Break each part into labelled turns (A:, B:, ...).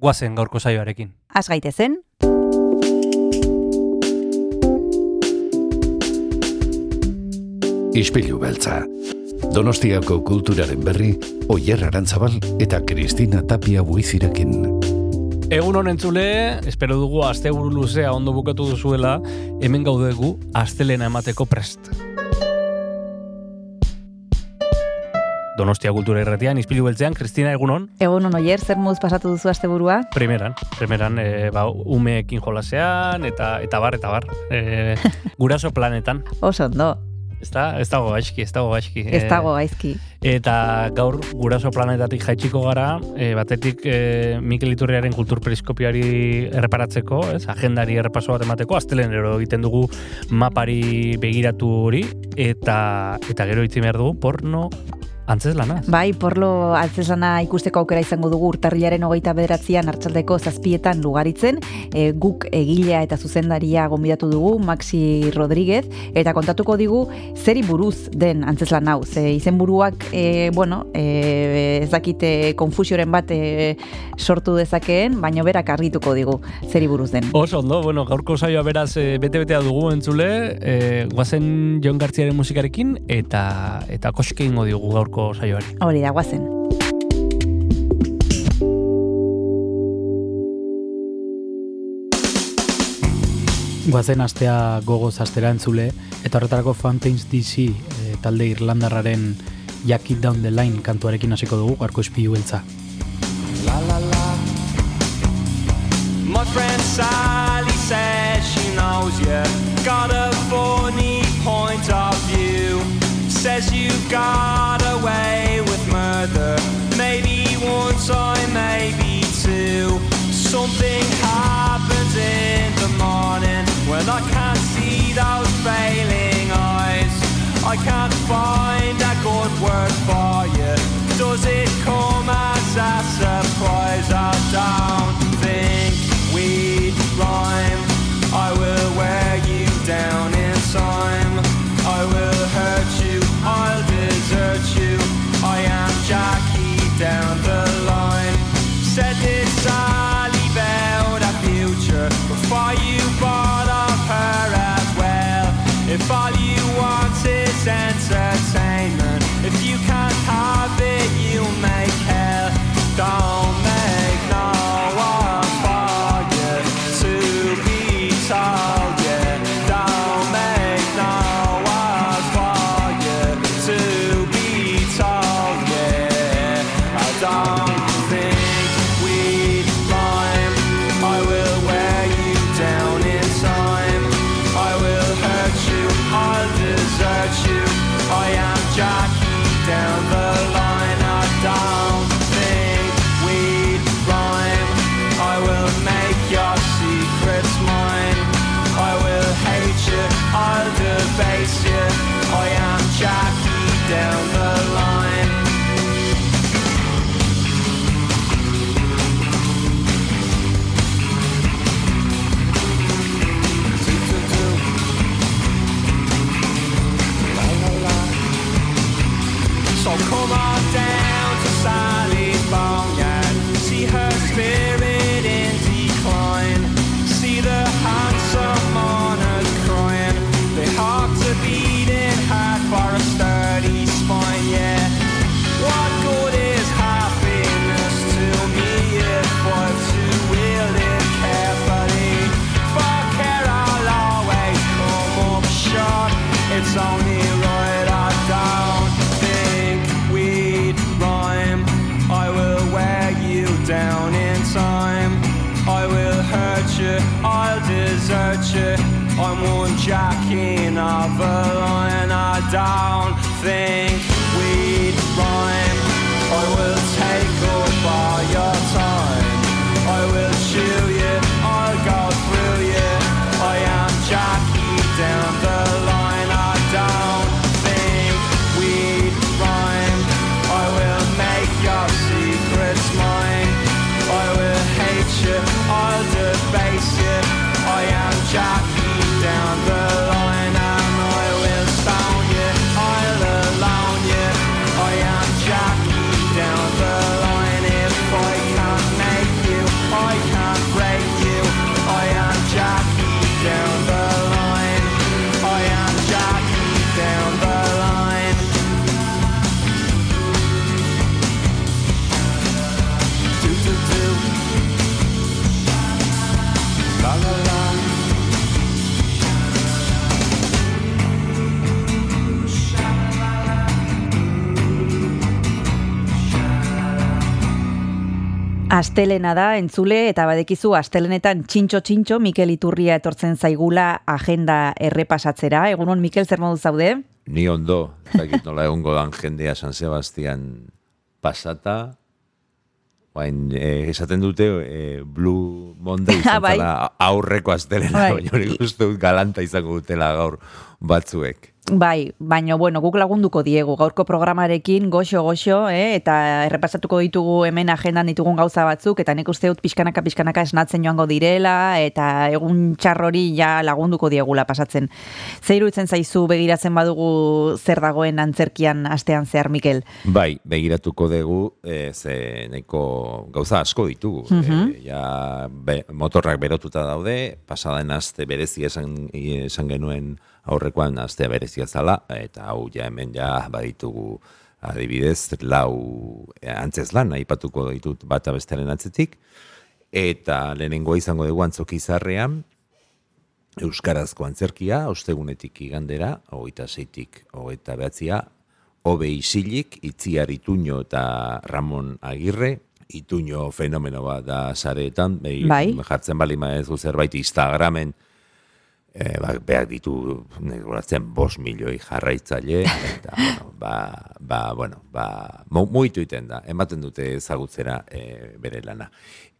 A: guazen gaurko saioarekin.
B: Az gaitezen,
C: Ispilu beltza. Donostiako kulturaren berri, Oyer Arantzabal eta Kristina Tapia buizirekin.
A: Egun honen zule, espero dugu asteburu luzea ondo bukatu duzuela, hemen gaudegu astelena emateko prest. Donostia kultura irratian, izpilu beltzean, Kristina egunon,
B: egun hon oier, zer moduz pasatu duzu asteburua?
A: primeran, primeran, e, ba, umeekin jolasean, eta eta bar, eta bar, e, guraso planetan.
B: Oso ondo,
A: Ez da, ez dago gaizki, ez dago gaizki.
B: ez
A: Eh,
B: dago gaizki.
A: Eta gaur guraso planetatik jaitsiko gara, e, batetik e, Mikel Iturriaren kulturperiskopioari erreparatzeko, ez, agendari errepaso bat emateko, astelenero egiten dugu mapari begiratu hori, eta eta gero itzi behar dugu porno antzez lanaz.
B: Bai, porlo altzesana ikusteko aukera izango dugu urtarrilaren hogeita bederatzean hartzaldeko zazpietan lugaritzen, e, guk egilea eta zuzendaria gonbidatu dugu, Maxi Rodríguez, eta kontatuko digu zeri buruz den antzeslan hau. Ze izen buruak, e, bueno, e, ez dakite konfusioren bat e, sortu dezakeen, baino berak argituko digu zeri buruz den.
A: Oso ondo, bueno, gaurko saioa beraz e, bete-betea dugu entzule, e, guazen Jon Gartziaren musikarekin, eta eta koske ingo digu gaurko saioari.
B: Hori da, guazen.
D: Guazen astea gogoz astera entzule, eta horretarako Fountains DC e, talde Irlandarraren Jack It Down the Line kantuarekin hasiko dugu, garko espiu beltza.
E: La la la. My friend Sally says she knows you. Got a funny point of view. Says you've got away with murder. Maybe one time, maybe two. Something happens in the morning when I can't see those failing eyes. I can't find a good word for you. Does it come as a surprise? I don't think we rhyme. I will wear you down in time. Down the line. Said this Sally about a future before you bought off her as well. If all you want is
B: Astelena da, entzule, eta badekizu astelenetan txintxo-txintxo Mikel Iturria etortzen zaigula agenda errepasatzera. Egunon, Mikel, zer modu zaude?
F: Ni ondo, zakit nola egongo dan jendea San Sebastian pasata, Bain, eh, esaten dute eh, Blue Monday izan
B: Bai.
F: zela aurreko astelena,
B: Bai.
F: baina hori dut galanta izango dutela gaur batzuek.
B: Bai, baina bueno, guk lagunduko diegu gaurko programarekin goxo-goxo, eh? eta errepasatuko ditugu hemen agendan ditugun gauza batzuk, eta nik uste dut pixkanaka pixkanaka esnatzen joango direla, eta egun txarrori ja lagunduko diegula pasatzen. Zeiru itzen zaizu begiratzen badugu zer dagoen antzerkian astean zehar, Mikel?
F: Bai, begiratuko dugu, eh, ze nahiko gauza asko ditugu. Eh, ja, be, motorrak berotuta daude, pasaden aste berezi esan, esan genuen aurrekoan astea berezia zala, eta hau ja hemen ja baditugu adibidez, lau eh, antzeslan, aipatuko ditut bata bestearen atzetik, eta lehenengoa izango dugu antzokizarrean, Euskarazko antzerkia, ostegunetik igandera, hogeita zeitik hogeita behatzia, Obe isilik, Itziar Ituño eta Ramon Agirre, Ituño fenomeno bat da sareetan,
B: Bai.
F: jartzen bali maezu zerbait Instagramen, e, ba, behar ditu, neguratzen, bos milioi jarraitzaile, eta, bueno, ba, ba, bueno, ba, mu- iten da, ematen dute ezagutzera e, bere lana.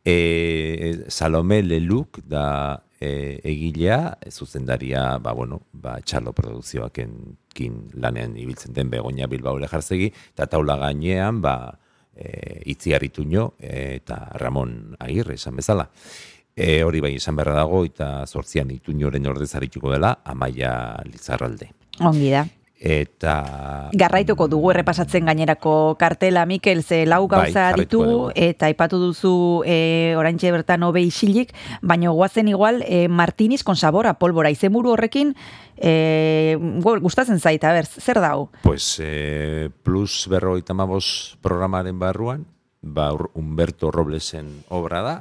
F: E, Salome Leluk da e, egilea, zuzendaria, ba, bueno, ba, txalo produkzioaken kin lanean ibiltzen den begonia Bilbao lejarzegi, eta taula gainean, ba, e, itziar ituño eta Ramon Agirre esan bezala. E, hori bai esan beharra dago, eta zortzian ituñoren ordezarituko dela, amaia Lizarralde.
B: Ongi da.
F: Eta...
B: Garraituko dugu errepasatzen gainerako kartela, Mikel, ze lau
F: Bai,
B: gauza
F: jarraituko
B: ditugu, eta aipatu duzu e, oraintxe bertan hobe isilik, baina guazen igual e, Martiniz con sabora polbora, izenburu horrekin, e, gu- gustatzen zait, a ber, zer dau?
F: Pues eh, plus berrogeita mabos programaren barruan, ba, Humberto Roblesen obra da,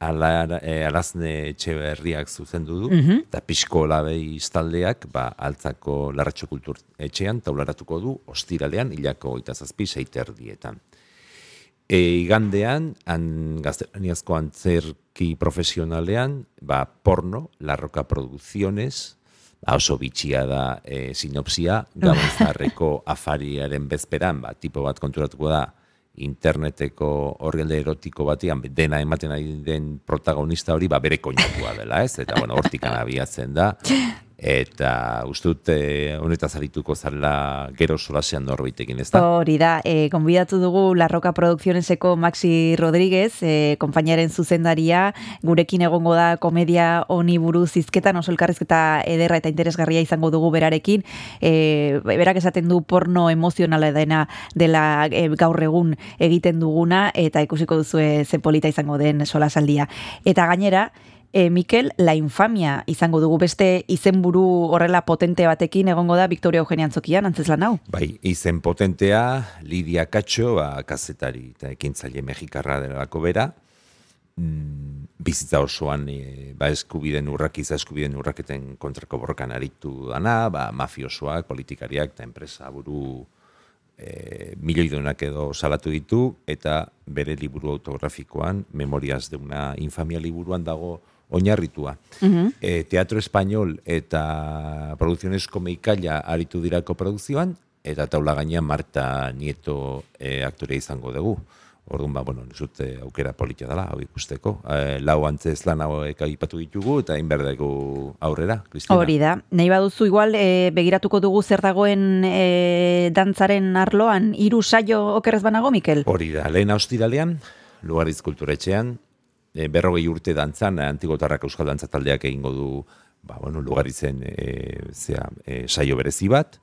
F: ala, eh, alazne etxe berriak zuzendu du, eta pixko labei iztaldeak, ba, altzako larratxo kultur etxean, taularatuko du, ostiralean, hilako oita zazpi, seiter dietan. E, igandean, an, gaztelaniazko antzerki profesionalean, ba, porno, Larroka Producciones, ba, oso bitxia da e, sinopsia, Gabon Zaharreko afariaren bezperan, ba, tipo bat konturatuko da, interneteko orrialde erotiko batean dena ematen ari den protagonista hori ba bere koinatua dela, ez? Eta bueno, hortikan abiatzen da. Eta uste dut eh, honetaz arituko zarela gero solasean norbaitekin, ez da?
B: Hori da, e, konbidatu dugu Larroka Produkzioneseko Maxi Rodríguez, e, konpainaren zuzendaria, gurekin egongo da komedia honi buruz izketan, oso elkarrizketa ederra eta interesgarria izango dugu berarekin, e, berak esaten du porno emozionala dena dela e, gaur egun egiten duguna, eta ikusiko duzue ze polita izango den solasaldia. Eta gainera, E, Mikel, la infamia izango dugu beste izenburu horrela potente batekin egongo da Victoria Eugenia Antzokian, antzeslan hau.
F: Bai, izen potentea, Lidia Katxo, ba, kazetari eta ekintzaile mexikarra delako bera, mm, bizitza osoan e, ba, eskubiden urrakiza eskubiden urraketen kontrako borrokan aritu dana, ba, mafiosoak, politikariak eta enpresa buru e, milioidunak edo salatu ditu, eta bere liburu autografikoan, Memorias de una infamia liburuan dago oinarritua. e, Teatro Espainol eta Producciones Komeikaila aritu dirako produkzioan, eta taula gainean Marta Nieto e, aktore izango dugu. Orduan, ba, bueno, nizute aukera politia dela, hau ikusteko. E, lau antzez lan hauek aipatu ditugu, eta inberdegu aurrera, Kristina.
B: Hori da. Nahi baduzu igual e, begiratuko dugu zer dagoen e, dantzaren arloan hiru saio okerrez banago, Mikel?
F: Hori da, lehen austiralean, Lugariz kulturetxean, e, berrogei urte dantzan, eh, antigotarrak euskal dantza taldeak egingo du, ba, bueno, Lugaritzen e, zea, e, saio berezi bat,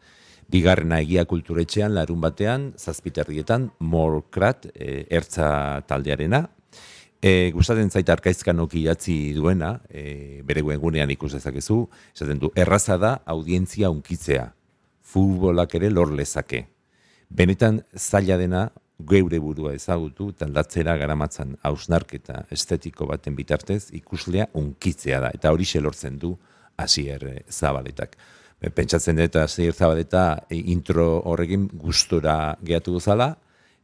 F: bigarrena egia kulturetxean, larun batean, zazpiterrietan, Morkrat, e, ertza taldearena, E, gustatzen zait arkaizkanok idatzi duena, e, bere webgunean ikus dezakezu, esaten du, erraza da audientzia unkitzea, futbolak ere lor lezake. Benetan zaila dena geure burua ezagutu eta aldatzera garamatzan hausnarketa estetiko baten bitartez ikuslea unkitzea da. Eta hori lortzen du hasier eh, zabaletak. Pentsatzen dut hasier zabaleta e, intro horrekin gustora gehatu duzala,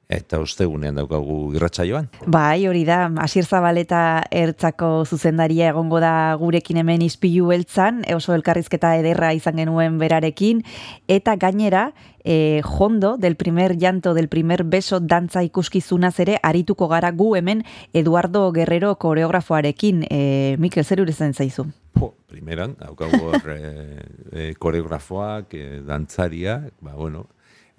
F: eta ostegunean daukagu irratsaioan.
B: Bai, hori da, Asier Zabaleta ertzako zuzendaria egongo da gurekin hemen izpilu beltzan, oso elkarrizketa ederra izan genuen berarekin, eta gainera, e, jondo del primer llanto del primer beso dantza ikuskizunaz ere arituko gara gu hemen Eduardo Guerrero koreografoarekin. E, Mikel, zer urezen zaizu?
F: Po, primeran, haukagor e, eh, koreografoak, e, dantzaria, ba, bueno,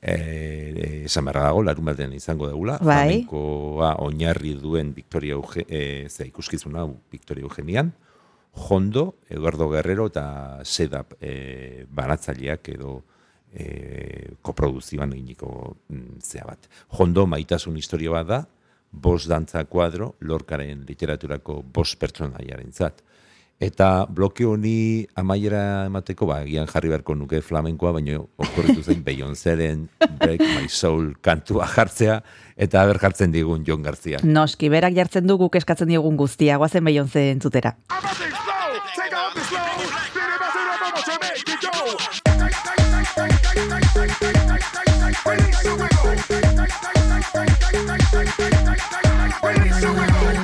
F: e, esan behar dago, larun baten izango degula,
B: bai.
F: oinarri duen Victoria Euge, e, ze, ikuskizuna Victoria Eugenian, Jondo, Eduardo Guerrero eta Sedap e, banatzaileak edo e, koproduzioan eginiko mm, zea bat. Jondo maitasun historia bat da, bos dantza kuadro, lorkaren literaturako bos pertsonaiaren zat. Eta bloke honi amaiera emateko, ba, gian jarri beharko nuke flamenkoa, baina okorritu zein Beyoncéren Break My Soul kantua jartzea, eta aber jartzen digun Jon Garzia.
B: Noski, berak jartzen du guk eskatzen diogun guztia, guazen Beyoncé entzutera.
G: Where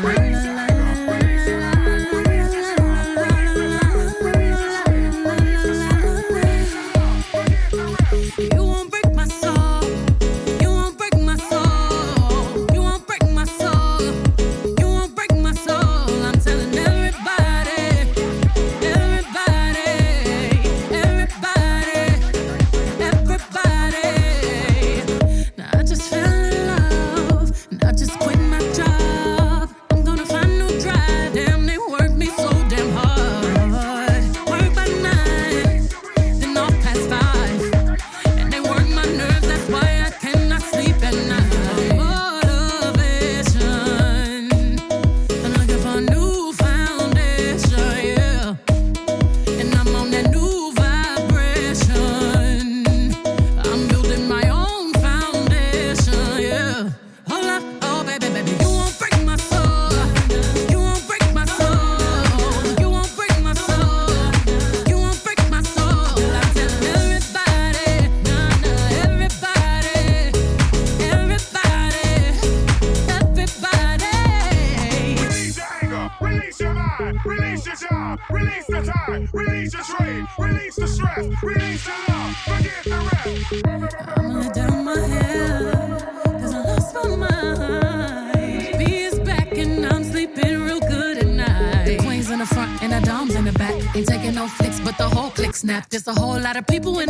G: There's a whole lot of people in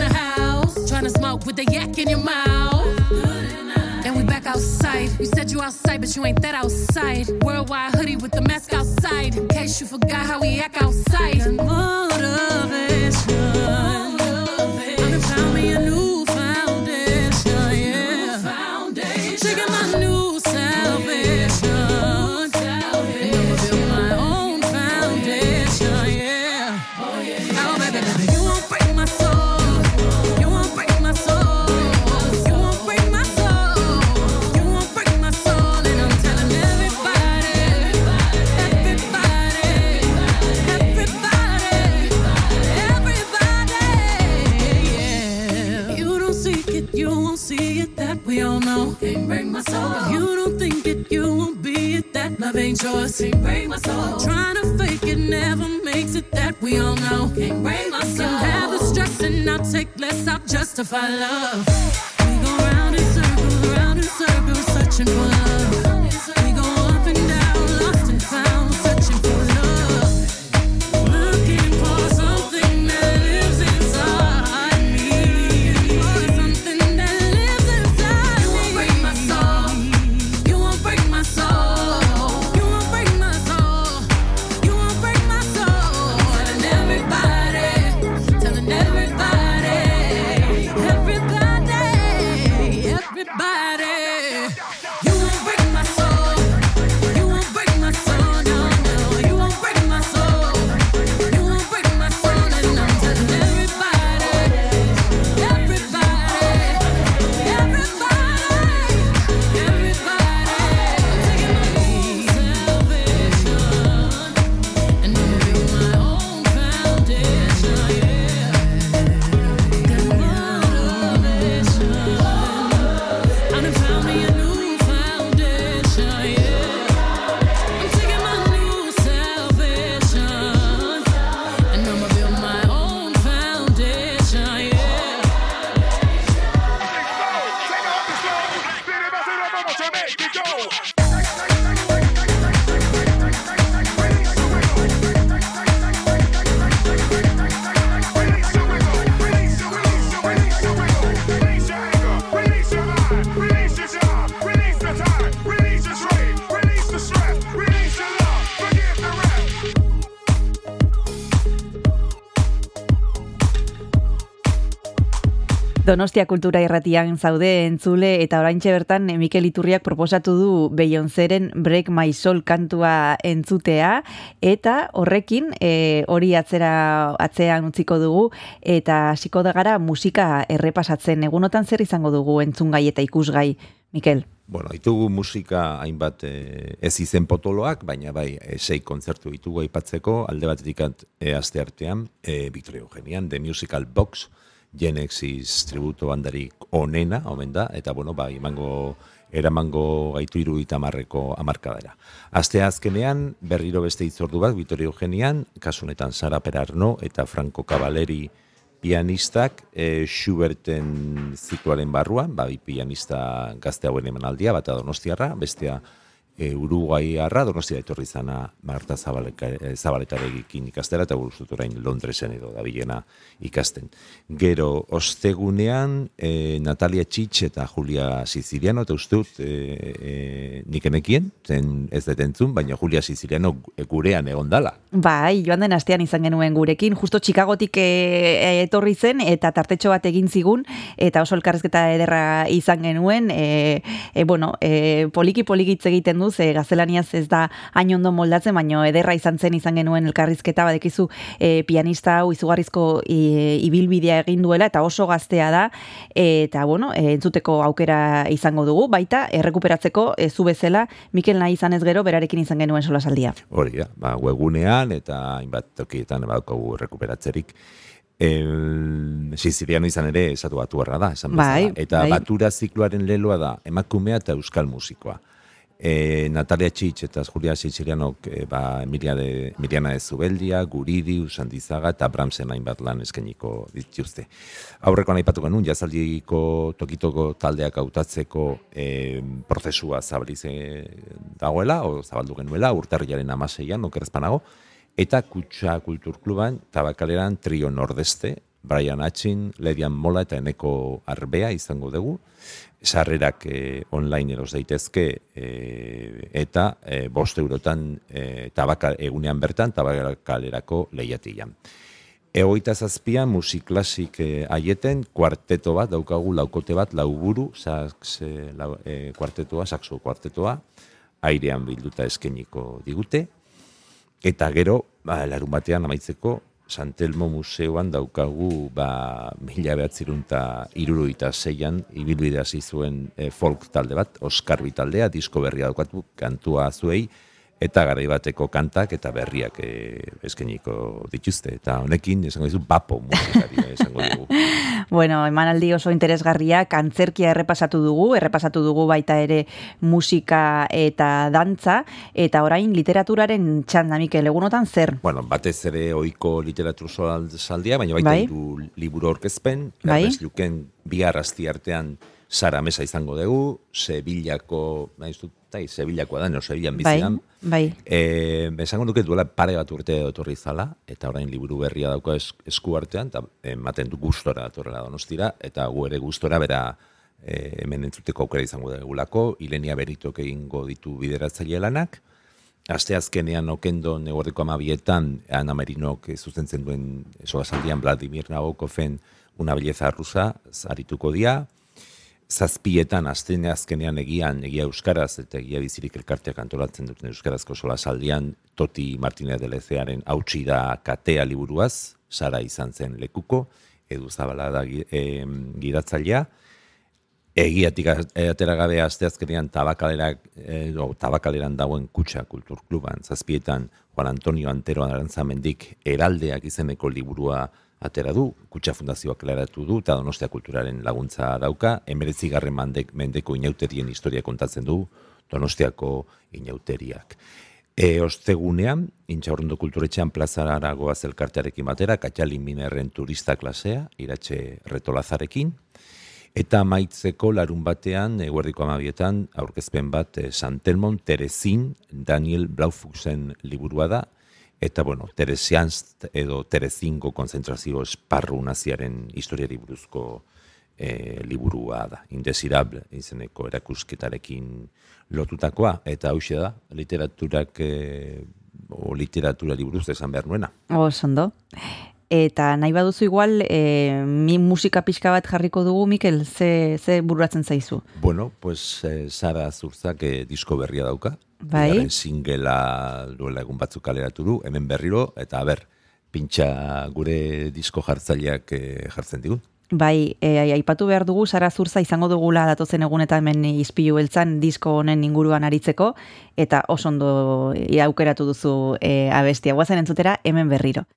B: Donostia kultura irratian zaude entzule eta oraintxe bertan Mikel Iturriak proposatu du Beyoncéren Break My Soul kantua entzutea eta horrekin eh, hori atzera atzean utziko dugu eta hasiko da gara musika errepasatzen. Egunotan zer izango dugu entzungai eta ikusgai? Mikel.
F: Bueno, ditugu musika hainbat eh, ez izen potoloak, baina bai eh, sei kontzertu ditugu aipatzeko, alde batetik e, aste artean, e, Victoria Eugenian, The Musical Box, Genexis tributo bandarik onena, omen da, eta bueno, bai, emango eramango gaitu iruita marreko amarkadera. Aste azkenean, berriro beste itzordu bat, Victoria Eugenian, kasunetan Sara Perarno eta Franco Cavaleri pianistak e, Schuberten zikloaren barruan, ba, pianista gazte hauen emanaldia, bata donostiarra, bestea e, Uruguaiarra, donostia etorri zana Marta Zabaleka, e, Zabaletarekin ikastera, eta buruzut orain Londresen edo dabilena ikasten. Gero, ostegunean, e, Natalia Txitx eta Julia Siciliano, eta uste dut, e, e, nik enekien, zen ez detentzun, baina Julia Siciliano gurean egon dala.
B: Bai, joan den astean izan genuen gurekin, justo Chicagotik e, etorri zen eta tartetxo bat egin zigun eta oso elkarrezketa ederra izan genuen, e, e, bueno, e, poliki poliki hitz egiten du, ze gaztelaniaz ez da hain ondo moldatzen, baino ederra izan zen izan genuen elkarrizketa, badekizu e, pianista hau izugarrizko e, ibilbidea egin duela eta oso gaztea da, eta bueno, e, entzuteko aukera izango dugu, baita errekuperatzeko e, zu bezala Mikel nahi izan ez gero berarekin izan genuen solasaldia.
F: Hori da, ba, webunean eta hainbat tokietan badaukagu rekuperatzerik. El, Siciliano izan ere esatu batu da, esan
B: Bai.
F: Eta
B: bai.
F: batura zikloaren leloa da emakumea eta euskal musikoa. E, Natalia Txitx eta Julia Sicilianok e, ba, Emilia de, Emiliana de Zubeldia, Guridi, Usandizaga eta Bramsen hainbat lan eskainiko dituzte. Aurrekoan aipatu genuen, jazaldiko tokitoko taldeak hautatzeko e, prozesua zabalize dagoela, o zabaldu genuela, urtarriaren amaseian, okerrezpanago, eta Kutsa Kulturkluban, tabakaleran trio nordeste, Brian Atxin, Ledian Mola eta Eneko Arbea izango dugu, sarrerak eh, online eros daitezke eh, eta eh, bost eurotan eh, tabaka, egunean bertan tabakalerako lehiatian. Egoita zazpian musik klasik eh, aieten, kuarteto bat, daukagu laukote bat, lauburu, sax, eh, lau, eh, kuartetoa, saxo kuartetoa, airean bilduta eskeniko digute, Eta gero, ba, larun batean amaitzeko, Santelmo Museoan daukagu ba, mila behatzirunta iruruita zeian, ibilbidea hasi zuen e, folk talde bat, Oskar taldea, disko berria daukatu, kantua zuei, eta garai bateko kantak eta berriak e, eskeniko dituzte. Eta honekin, esango dizu, bapo musikari esango dugu.
B: Bueno, emanaldi oso interesgarria, kantzerkia errepasatu dugu, errepasatu dugu baita ere musika eta dantza, eta orain literaturaren txanda, Mikel, egunotan zer?
F: Bueno, batez ere ohiko literatur saldia, baina baita
B: Bai.
F: hiru liburu aurkezpen,
B: Bai.
F: Luken bihar asti artean Sara Mesa izango dugu, Sevillako, nahi dut, tai, Sevillakoa da, no, Sevillan
B: Bai,
F: bizian.
B: bai.
F: E, esango duke duela pare bat urte etorri zala, eta orain liburu berria dauka es, esku artean, eta ematen du gustora datorrela donostira, eta gu ere gustora bera e, hemen entzuteko aukera izango dugulako, Ilenia Beritok egingo ditu bideratzaile lanak, Aste azkenean okendo neguardeko amabietan, Ana Merinok zuzentzen duen solasaldian Vladimir Nabokoven una belleza rusa, zarituko dia. Zazpietan, azten azkenean egian, egia euskaraz, eta egia bizirik elkarteak antolatzen duten euskarazko solasaldian, Toti Martinez de Lezearen hautsi da katea liburuaz, Sara izan zen lekuko, edu zabala da gi- em, gidatzailea, egiatik atera gabe asteazkenean tabakalerak, eh, o, tabakaleran dagoen kutsa kulturkluban, zazpietan Juan Antonio Antero Arantzamendik eraldeak izeneko liburua atera du, kutsa fundazioak klaratu du, eta donostia kulturaren laguntza dauka, emeretzigarren mandek, mendeko inauterien historia kontatzen du, donostiako inauteriak. E, ostegunean, intxaurrondo kulturetxean plazara goaz elkartearekin batera, Katxalin Minerren turista klasea, iratxe retolazarekin, Eta maitzeko larun batean, eguerdiko amabietan, aurkezpen bat eh, Santelmon Terezin Daniel Blaufuxen liburua da, eta bueno, Teresianz edo Terezinko konzentrazio esparru naziaren historiari buruzko eh, liburua da, indesirable izeneko erakusketarekin lotutakoa, eta hauxe da, literaturak, eh, o literaturari buruz esan behar nuena.
B: Ondo.
H: Eta nahi baduzu igual e, mi musika pixka bat jarriko dugu, Mikel, ze, ze bururatzen zaizu?
F: Bueno, pues eh, Sara Zurzak eh, disko berria dauka.
H: Bai.
F: Bigarren singela duela egun batzuk kaleratu du, hemen berriro, eta ber, pintxa gure disko jartzaileak eh, jartzen digun.
H: Bai, e, aipatu behar dugu, Sara Zurza izango dugula datozen egun eta hemen izpilu beltzan disko honen inguruan aritzeko, eta oso ondo e, aukeratu duzu e, abestia. Guazen entzutera, hemen berriro.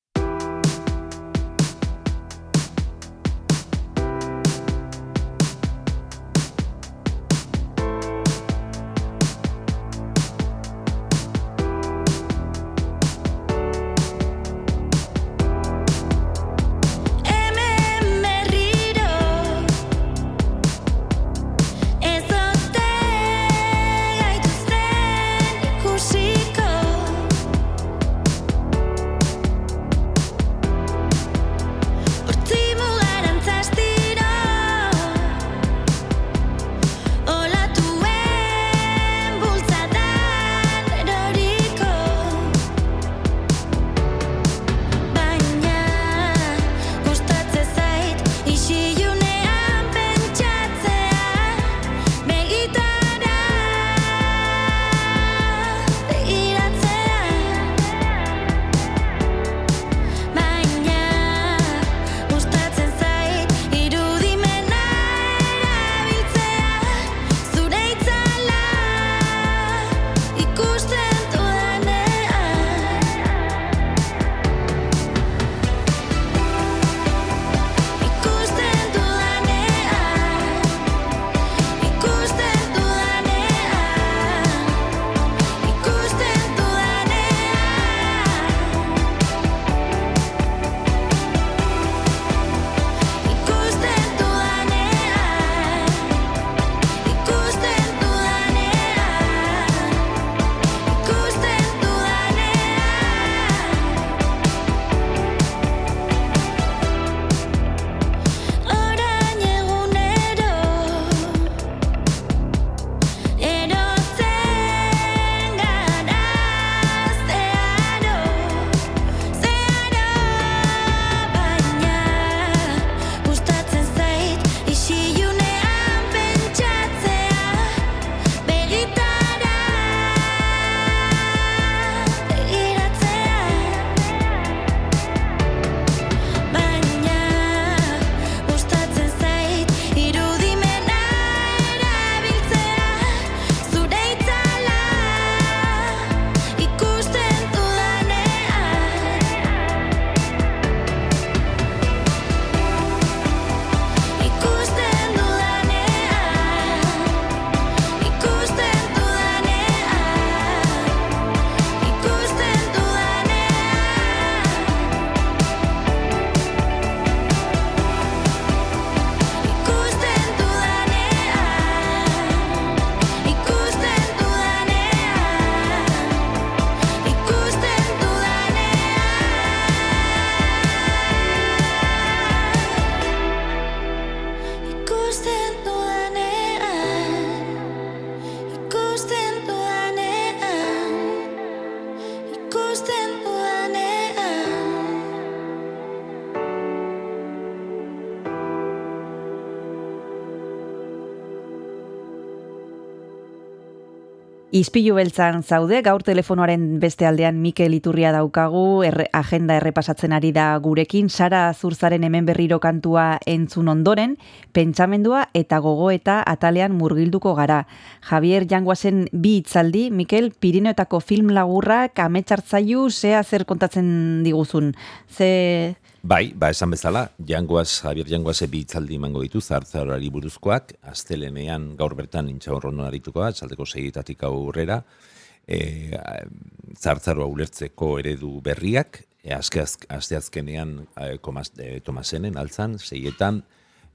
H: Izpilu beltzan zaude, gaur telefonoaren beste aldean Mikel Iturria daukagu, erre, agenda errepasatzen ari da gurekin, Sara Zurzaren hemen berriro kantua entzun ondoren, pentsamendua eta gogoeta atalean murgilduko gara. Javier Janguasen bi hitzaldi, Mikel, Pirineotako film lagurrak, ametsartzaiu, zea zer kontatzen diguzun. Ze...
F: Bai, ba esan bezala, Jangoaz, Javier Jangoaz bi hitzaldi emango ditu zartzarorari buruzkoak, astelenean gaur bertan intxaurrondo arituko da, txaldeko segietatik aurrera, e, zartzaroa ulertzeko eredu berriak, e, azke, azte azkenean e, komaz, e, Tomasenen altzan, seietan,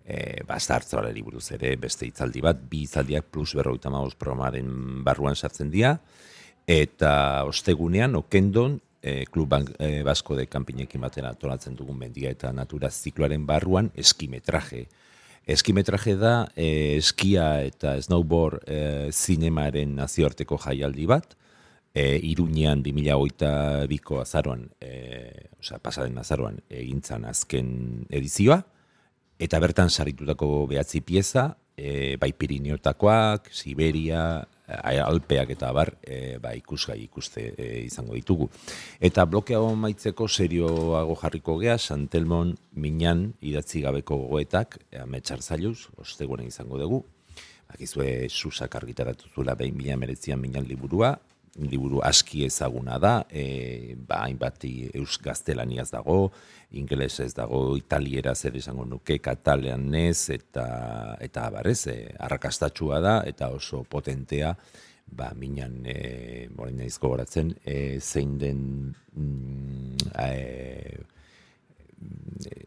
F: e, ba, zartzaroari buruz ere beste hitzaldi bat, bi hitzaldiak plus berroita programaren barruan sartzen dira, eta ostegunean, okendon, e, Klub Bank, e, Basko de Kampinekin batera antolatzen dugun mendia eta natura zikloaren barruan eskimetraje. Eskimetraje da e, eskia eta snowboard e, zinemaren nazioarteko jaialdi bat, e, Iruñean 2008 biko azaroan e, osea, pasaren azaroan egintzan azken edizioa, eta bertan saritutako behatzi pieza, e, bai Pirineotakoak, Siberia, Alpeak eta bar, e, ba, ikusgai ikuste e, izango ditugu. Eta bloke hau maitzeko serioago jarriko gea, Santelmon minan idatzi gabeko gogoetak, ametsar zailuz, ostegunen izango dugu. Bakizue susak argitaratu zuela behin mila meretzian minan liburua, liburu aski ezaguna da, e, ba, hainbat eus gaztelaniaz dago, ingelesez dago, italiera zer izango nuke, kataleanez, eta, eta abarez, e, arrakastatxua da, eta oso potentea, ba, minan, e, morain naiz gogoratzen, e, zein den, mm, e,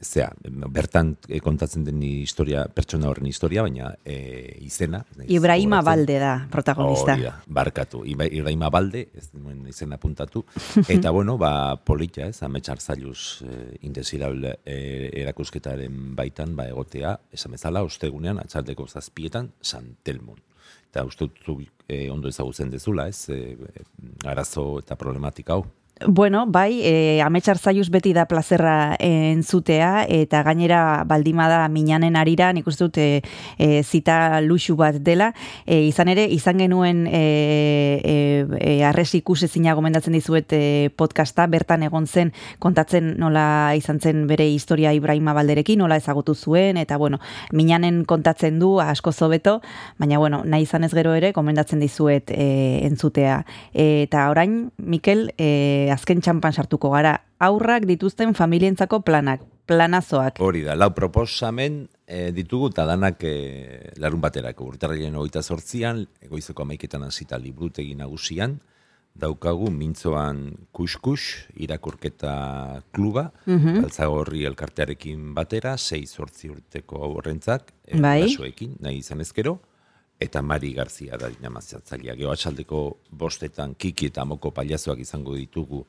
F: zea, bertan eh, kontatzen den historia, pertsona horren historia, baina e, izena. naiz
B: Ibrahima
F: gogoratzen.
B: Balde da protagonista.
F: Hori da, barkatu. Iba- Ibrahima Balde, ez nuen izena apuntatu. Eta, bueno, ba, polita, ez, ametsar zailuz eh, indesirable eh, erakusketaren baitan, ba, egotea, esan bezala, ostegunean, atxaldeko zazpietan, Santelmon. Eta uste dut eh, ondo ezagutzen dezula, ez, eh, arazo eta problematika hau.
B: Bueno, bai, e, ametsar zaiuz beti da plazerra entzutea, eta gainera baldima da minanen arira, nik uste dut e, e, zita luxu bat dela, e, izan ere, izan genuen e, e, e, arresi ikusezina gomendatzen dizuet e, podcasta, bertan egon zen kontatzen nola izan zen bere historia Ibrahima Balderekin, nola ezagutu zuen, eta bueno, minanen kontatzen du asko zobeto, baina bueno, nahi izan ez gero ere, gomendatzen dizuet e, entzutea. E, eta orain, Mikel, e, azken txampan sartuko gara, aurrak dituzten familientzako planak, planazoak.
F: Hori da, lau proposamen e, ditugu eta danak e, larun baterako. Urtarrilen hogeita sortzian, egoizeko amaiketan hasita librutegi nagusian, daukagu mintzoan kuskus irakurketa kluba, altzagorri elkartearekin batera, sei sortzi urteko horrentzak, e,
B: Bai.
F: nahi izan ezkero, eta Mari Garzia da dinamazatzailea. Gero atxaldeko bostetan kiki eta moko paliazoak izango ditugu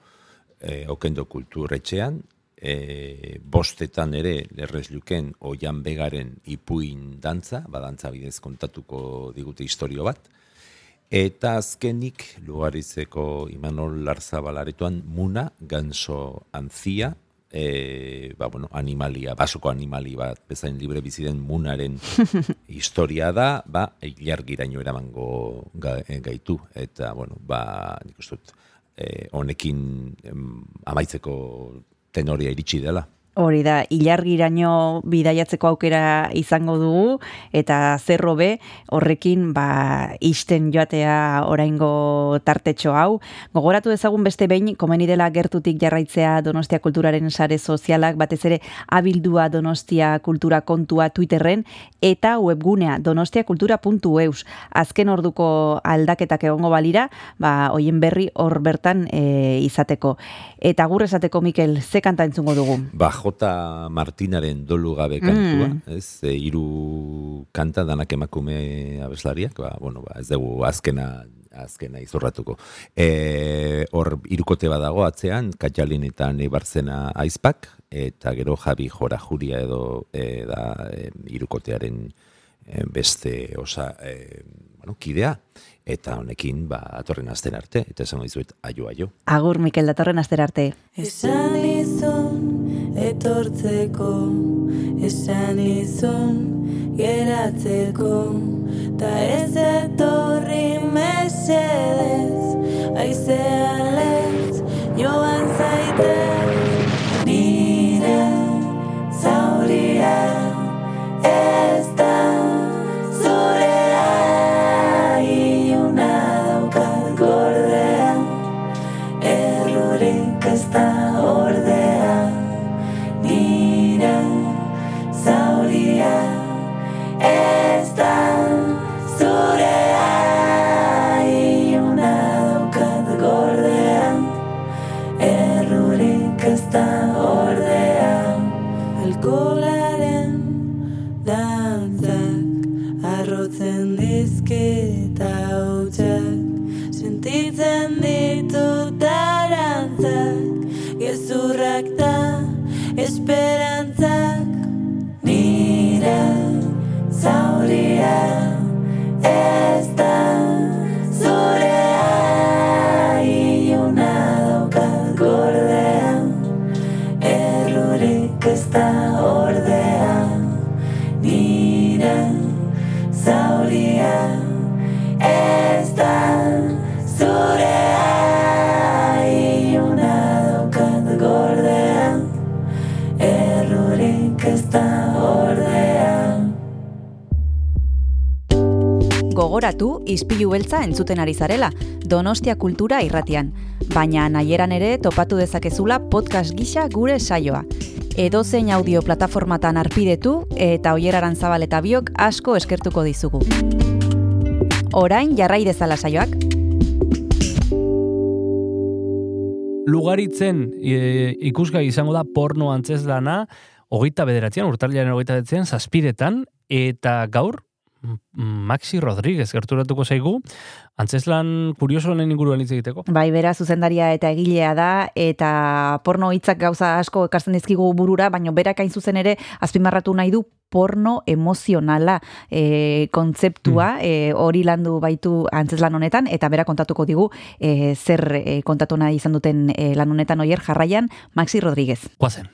F: e, okendo kulturretxean, e, bostetan ere lerrez luken oian begaren ipuin dantza, badantza bidez kontatuko digute historio bat, eta azkenik lugarizeko Imanol Larzabalaretuan muna, ganso antzia, e, ba, bueno, animalia, basoko animali bat, bezain libre bizi den munaren historia da, ba, ilargiraino eramango ga, eh, gaitu, eta, bueno, ba, nik uste dut, eh, honekin em, amaitzeko tenoria iritsi dela.
B: Hori da, ilargiraino bidaiatzeko aukera izango dugu, eta zerro be, horrekin, ba, isten joatea oraingo tartetxo hau. Gogoratu dezagun beste behin, komeni dela gertutik jarraitzea Donostia Kulturaren sare sozialak, batez ere abildua Donostia Kultura kontua Twitterren, eta webgunea donostiakultura.eus. Azken orduko aldaketak egongo balira, ba, hoien berri hor bertan e, izateko. Eta gur esateko, Mikel, ze kanta entzungo dugu?
F: Ba, J. Martinaren dolu gabe kantua, ez, e, hiru kanta danak emakume abeslariak, ba, bueno, ba, ez dugu azkena azkena izorratuko. E, hor irukote badago atzean, Katjalin eta Neibarzena aizpak, eta gero Javi Jora Juria edo e, da e, irukotearen e, beste osa e, bueno, kidea, eta honekin ba, atorren azten arte, eta esango dizuet, aio, aio.
B: Agur, Mikel, datorren aster arte.
H: Esan izun etortzeko, esan izun geratzeko, ta ez etorri mesedez, aizean lez, joan zaitez, nire zauria ez da zurea, iluna daukat gordea, errurik ez da ordea
B: Gogoratu, izpilu beltza entzuten ari zarela, Donostia Kultura irratian. Baina nahieran ere topatu dezakezula podcast gisa gure saioa. Edozein audio plataformatan arpidetu eta oieraran zabal eta biok asko eskertuko dizugu. Orain jarrai dezala saioak.
I: Lugaritzen e, ikusgai izango da porno antzezlana, hogeita bederatzean, urtarriaren hogeita bederatzean, zazpiretan, eta gaur, Maxi Rodríguez gerturatuko zaigu, antzeslan kurioso honen inguruan hitz egiteko.
B: Bai, bera zuzendaria eta egilea da, eta porno hitzak gauza asko ekartzen dizkigu burura, baina berak hain zuzen ere azpimarratu nahi du porno emozionala e, kontzeptua e, hori landu baitu antzeslan honetan, eta bera kontatuko digu e, zer e, kontatu nahi izan duten e, lan honetan oier jarraian Maxi Rodríguez.
I: Guazen.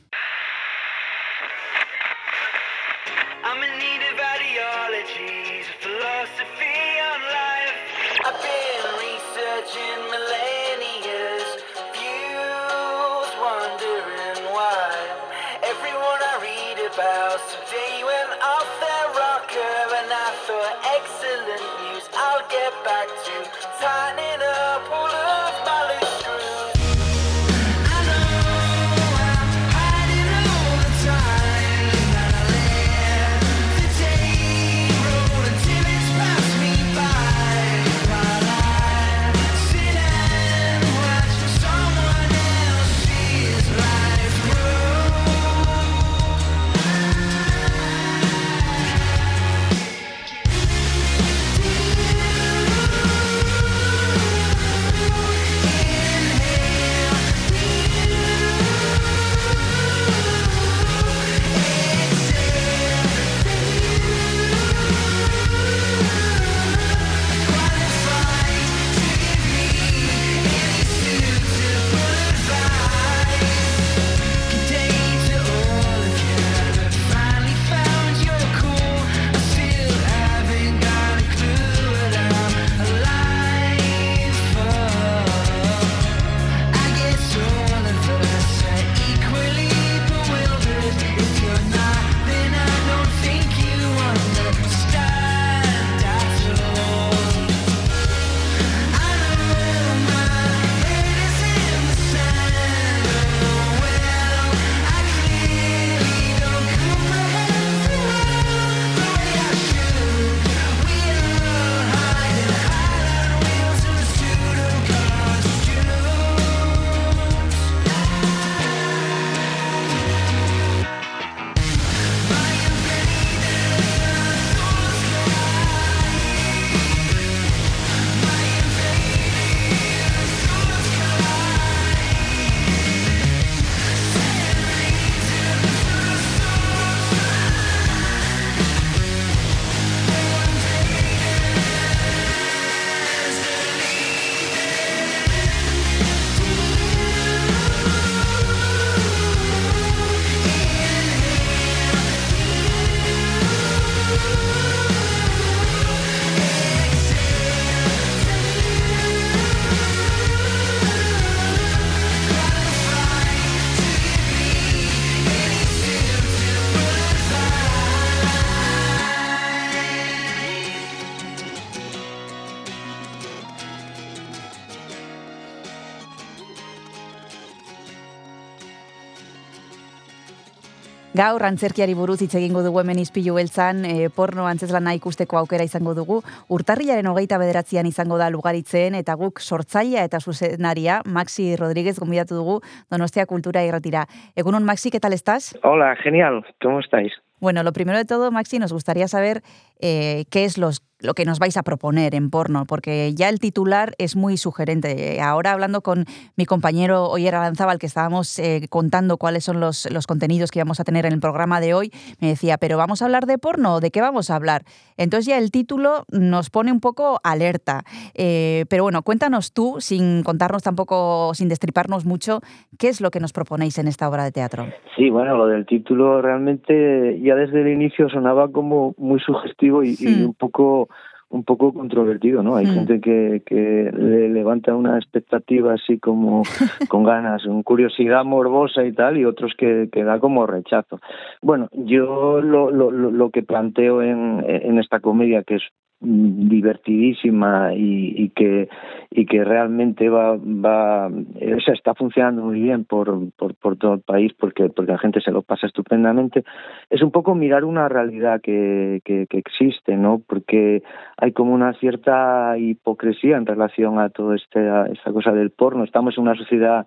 B: Gaur antzerkiari buruz hitz egingo dugu hemen izpilu beltzan, e, porno antzeslana ikusteko aukera izango dugu. Urtarrilaren hogeita bederatzean izango da lugaritzen, eta guk sortzailea eta zuzenaria, Maxi Rodríguez gonbidatu dugu Donostia Kultura irratira. Egunon, Maxi, ¿qué tal estás?
J: Hola, genial. ¿Cómo estáis?
B: Bueno, lo primero de todo, Maxi, nos gustaría saber eh, qué es los, lo que nos vais a proponer en porno, porque ya el titular es muy sugerente. Ahora hablando con mi compañero Oyer Alanzábal, que estábamos eh, contando cuáles son los, contenidos que íbamos a tener en el programa de hoy, me decía, pero ¿vamos a hablar de porno de qué vamos a hablar? Entonces ya el título nos pone un poco alerta. Eh, pero bueno, cuéntanos tú, sin contarnos tampoco, sin destriparnos mucho, qué es lo que nos proponéis en esta obra de teatro.
J: Sí, bueno, lo del título realmente ya desde el inicio sonaba como muy sugestivo y, y
B: Hmm.
J: un poco un poco controvertido, ¿no? Hay
B: Hmm.
J: gente que, que le levanta una expectativa así como con ganas, con curiosidad morbosa y tal, y otros que, que da como rechazo. Bueno, yo lo, lo, lo que planteo en, en esta comedia, que es divertidísima y, y que y que realmente va va está funcionando muy bien por, por, por todo el país porque porque la gente se lo pasa estupendamente. Es un poco mirar una realidad que, que, existe no porque hay como una cierta hipocresía en relación a todo este a esta cosa del porno. Estamos en una sociedad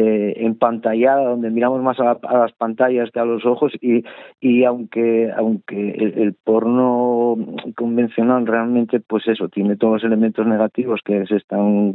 J: eh, empantallada donde miramos más a, a las pantallas que a los ojos y, y aunque aunque el, el porno convencional realmente pues eso tiene todos los elementos negativos que se están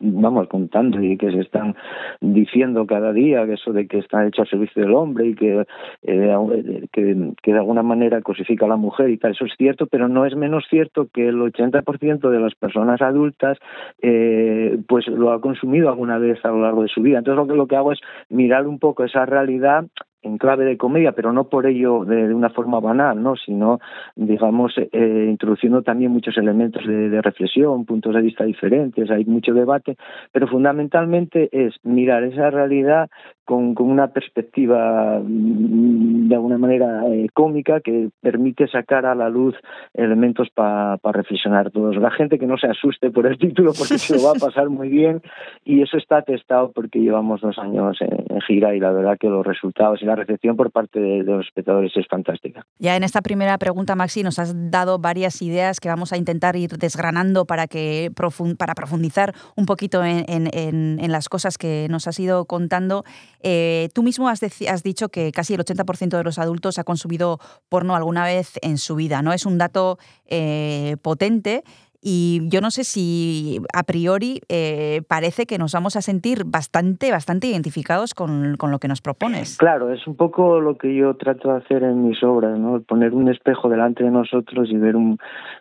J: vamos contando y que se están diciendo cada día que eso de que está hecho al servicio del hombre y que, eh, que, que de alguna manera cosifica a la mujer y tal eso es cierto pero no es menos cierto que el 80% de las personas adultas eh, pues lo ha consumido alguna vez a lo largo de su vida. Entonces lo que lo que hago es mirar un poco esa realidad en clave de comedia, pero no por ello de, de una forma banal, ¿no? sino, digamos, eh, introduciendo también muchos elementos de, de reflexión, puntos de vista diferentes, hay mucho debate, pero fundamentalmente es mirar esa realidad con, con una perspectiva mm, de alguna manera eh, cómica que permite sacar a la luz elementos para reflexionar todos. La gente que no se asuste por el título porque se lo va a pasar muy bien y eso está testado porque llevamos dos años en, en gira y la verdad que los resultados y la recepción por parte de, los espectadores es fantástica.
B: Ya en esta primera pregunta, Maxi, nos has dado varias ideas que vamos a intentar ir desgranando para que para profundizar un poquito en, las cosas que nos has ido contando. Eh, tú mismo has, has dicho que casi el 80% de los adultos ha consumido porno alguna vez en su vida, ¿no? Es un dato eh, potente. Y yo no sé si a priori eh, parece que nos vamos a sentir bastante, bastante identificados con, con lo que nos propones.
J: Claro, es un poco lo que yo trato de hacer en mis obras, ¿no? Poner un espejo delante de nosotros y ver un,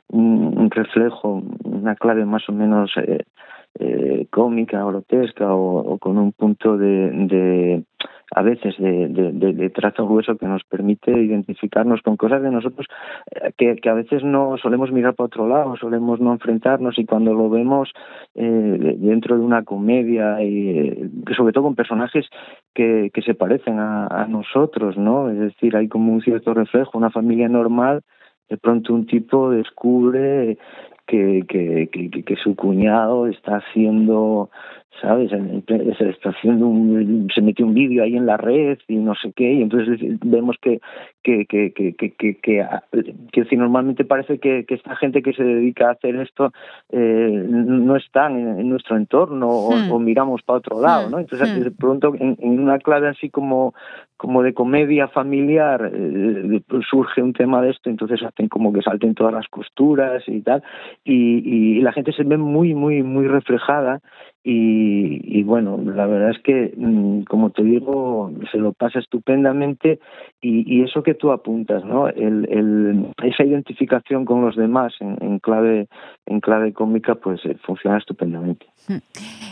J: un, reflejo, una clave más o menos eh, eh, cómica grotesca o, o con un punto de, de a veces de, de, trazo grueso que nos permite identificarnos con cosas de nosotros eh, que, a veces no solemos mirar para otro lado, solemos no enfrentarnos y cuando lo vemos eh, dentro de una comedia y eh, sobre todo con personajes que, se parecen a, nosotros, ¿no? Es decir, hay como un cierto reflejo, una familia normal, de pronto un tipo descubre que, que, que- que su cuñado está haciendo, ¿sabes? Se está haciendo un, se metió un vídeo ahí en la red y no sé qué, y entonces vemos que, que, que, que, que, que, que, ah, normalmente parece que, que esta gente que se dedica a hacer esto eh, no están en, en nuestro entorno o,
K: Hmm.
J: o miramos para otro lado, ¿no? Entonces,
K: Hmm.
J: de pronto, en, en una clave así como como de comedia familiar eh, pues surge un tema de esto, entonces hacen como que salten todas las costuras y tal, y, y la gente se ve muy, muy, muy reflejada y, y bueno, la verdad es que, mm, como te digo, se lo pasa estupendamente y, y eso que tú apuntas, ¿no? El, el, esa identificación con los demás en, clave en clave cómica, pues eh, funciona estupendamente.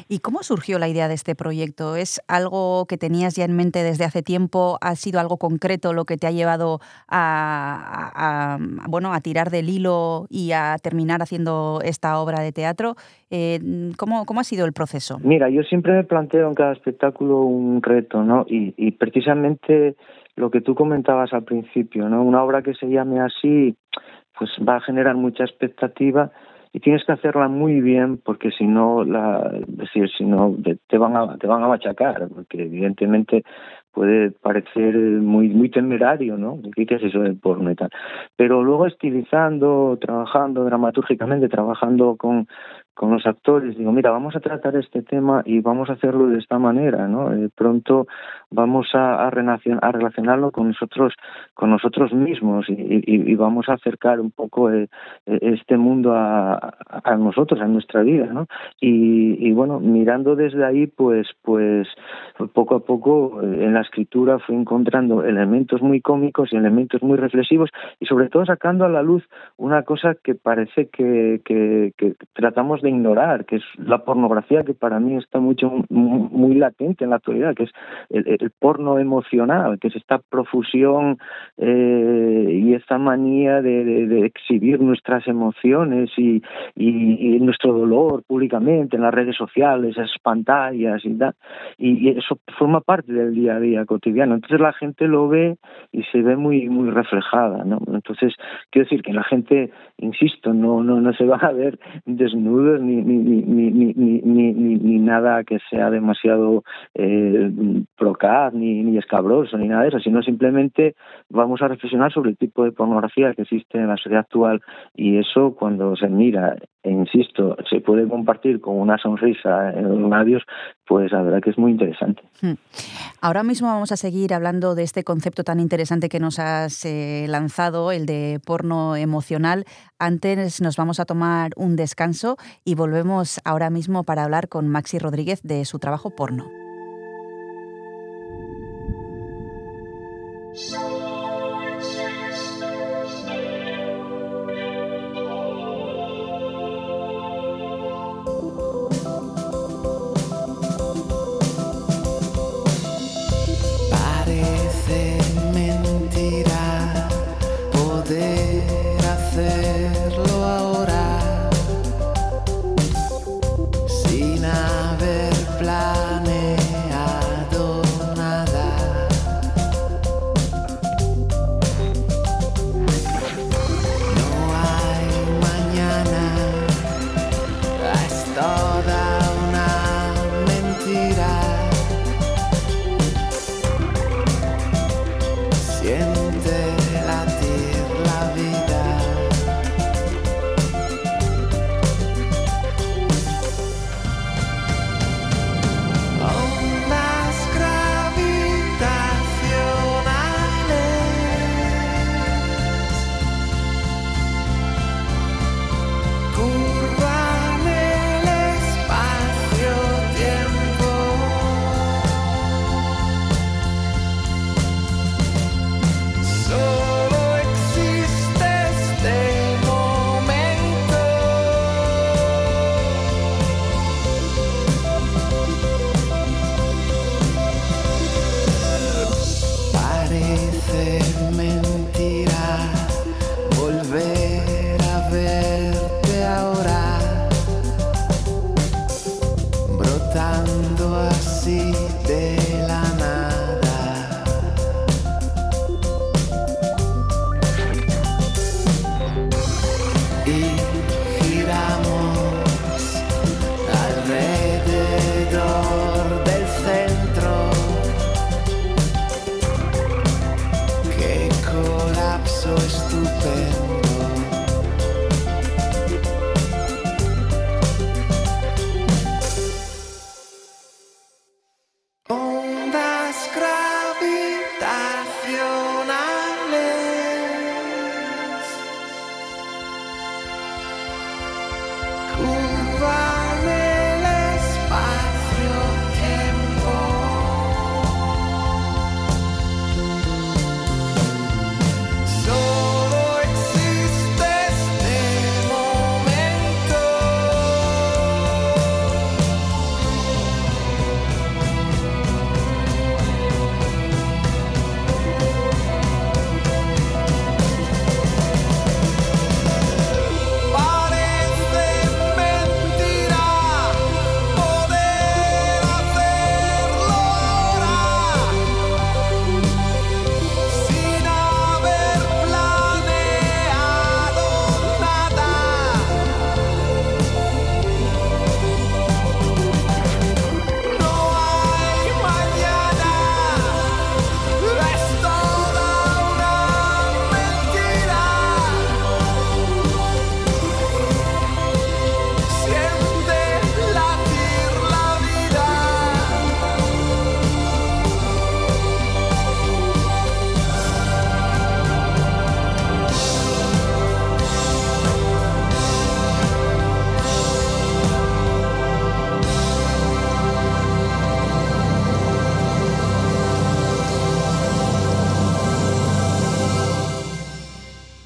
B: ¿Y cómo surgió la idea de este proyecto? ¿Es algo que tenías ya en mente desde hace tiempo? ¿Ha sido algo concreto lo que te ha llevado a, bueno, a tirar del hilo y a terminar haciendo esta obra de teatro? Eh, ¿cómo, ¿Cómo ha sido el proceso?
J: Mira, yo siempre me planteo en cada espectáculo un reto, ¿no? Y, y precisamente lo que tú comentabas al principio, ¿no? Una obra que se llame así, pues va a generar mucha expectativa y tienes que hacerla muy bien porque si no, la, decir, si no te, van a te van a machacar, porque evidentemente puede parecer muy temerario, ¿no? ¿Qué qué es eso del porno y tal? Pero luego estilizando, trabajando dramatúrgicamente, trabajando con con los actores, digo, mira, vamos a tratar este tema y vamos a hacerlo de esta manera, ¿no? De pronto vamos a, a, relacion- a relacionarlo con nosotros, con nosotros mismos y, vamos a acercar un poco eh, eh, este mundo a, nosotros, a nuestra vida, ¿no? Y, bueno, mirando desde ahí, pues, pues poco a poco eh, en la escritura fui encontrando elementos muy cómicos y elementos muy reflexivos y sobre todo sacando a la luz una cosa que parece que, que, que tratamos ignorar, que es la pornografía que para mí está mucho muy, latente en la actualidad, que es el, porno emocional, que es esta profusión eh, y esta manía de, exhibir nuestras emociones y, nuestro dolor públicamente en las redes sociales, esas pantallas y tal. Eso forma parte del día a día cotidiano. Entonces la gente lo ve y se ve muy muy reflejada, ¿no? Entonces quiero decir que la gente, insisto, no no no se va a ver desnudos ni ni, ni, ni- ni nada que sea demasiado eh, procaz ni ni escabroso ni nada de eso, sino simplemente vamos a reflexionar sobre el tipo de pornografía que existe en la sociedad actual. Y eso cuando se mira e insisto, se puede compartir con una sonrisa en los labios, pues la verdad que es muy interesante.
B: Hmm. Ahora mismo vamos a seguir hablando de este concepto tan interesante que nos has eh, lanzado, el de porno emocional. Antes nos vamos a tomar un descanso y volvemos ahora mismo para hablar con Maxi Rodríguez de su trabajo porno.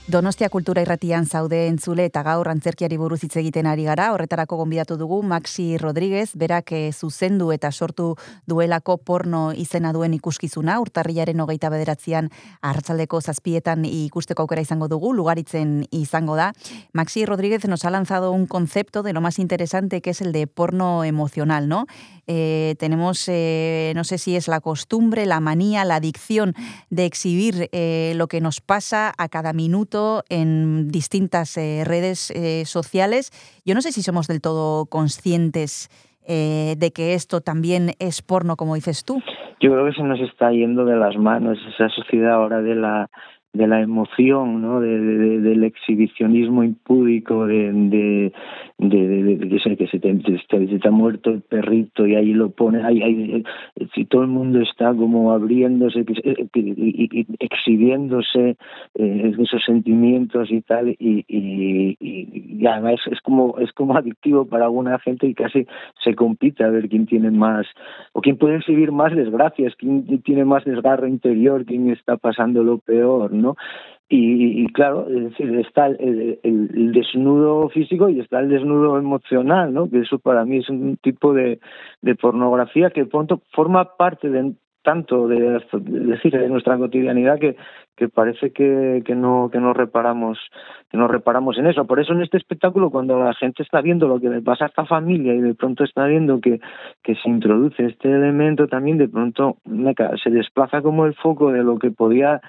B: Donostia Kultura Irratian zaude entzule eta gaur antzerkiari buruz hitz egiten ari gara. Horretarako gonbidatu dugu Maxi Rodríguez, berak eh, zuzendu eta sortu duelako porno izena duen ikuskizuna, urtarrilaren hogeita bederatzean hartzaldeko zazpietan ikusteko aukera izango dugu, lugaritzen izango da. Maxi Rodríguez nos ha lanzado un concepto de lo más interesante que es el de porno emocional, ¿no? Eh, tenemos, eh, no sé si es la costumbre, la manía, la adicción de exhibir lo que nos pasa a cada minuto en distintas eh, redes eh, sociales. Yo no sé si somos del todo conscientes eh, de que esto también es porno, como dices tú.
J: Yo creo que se nos está yendo de las manos esa sociedad ahora de la de la emoción, ¿no? De, de- de- del exhibicionismo impúdico, de, que se, que se te, se, ha muerto el perrito y ahí lo pone, ahí, ahí, eh, si todo el mundo está como abriéndose eh, y, exhibiéndose eh, esos sentimientos y tal, y, y, y- además es como es como adictivo para alguna gente y casi se compite a ver quién tiene más o quién puede exhibir más desgracias, quién tiene más desgarro interior, quién está pasando lo peor. Y, y claro, es decir, está el, desnudo físico y está el desnudo emocional, ¿no? Que eso para mí es un tipo de, pornografía que pronto forma parte de tanto de, decir de nuestra cotidianidad que, que parece que, que no que no reparamos que no reparamos en eso. Por eso en este espectáculo cuando la gente está viendo lo que le pasa a esta familia y de pronto está viendo que que se introduce este elemento también de pronto se desplaza como el foco de lo que podía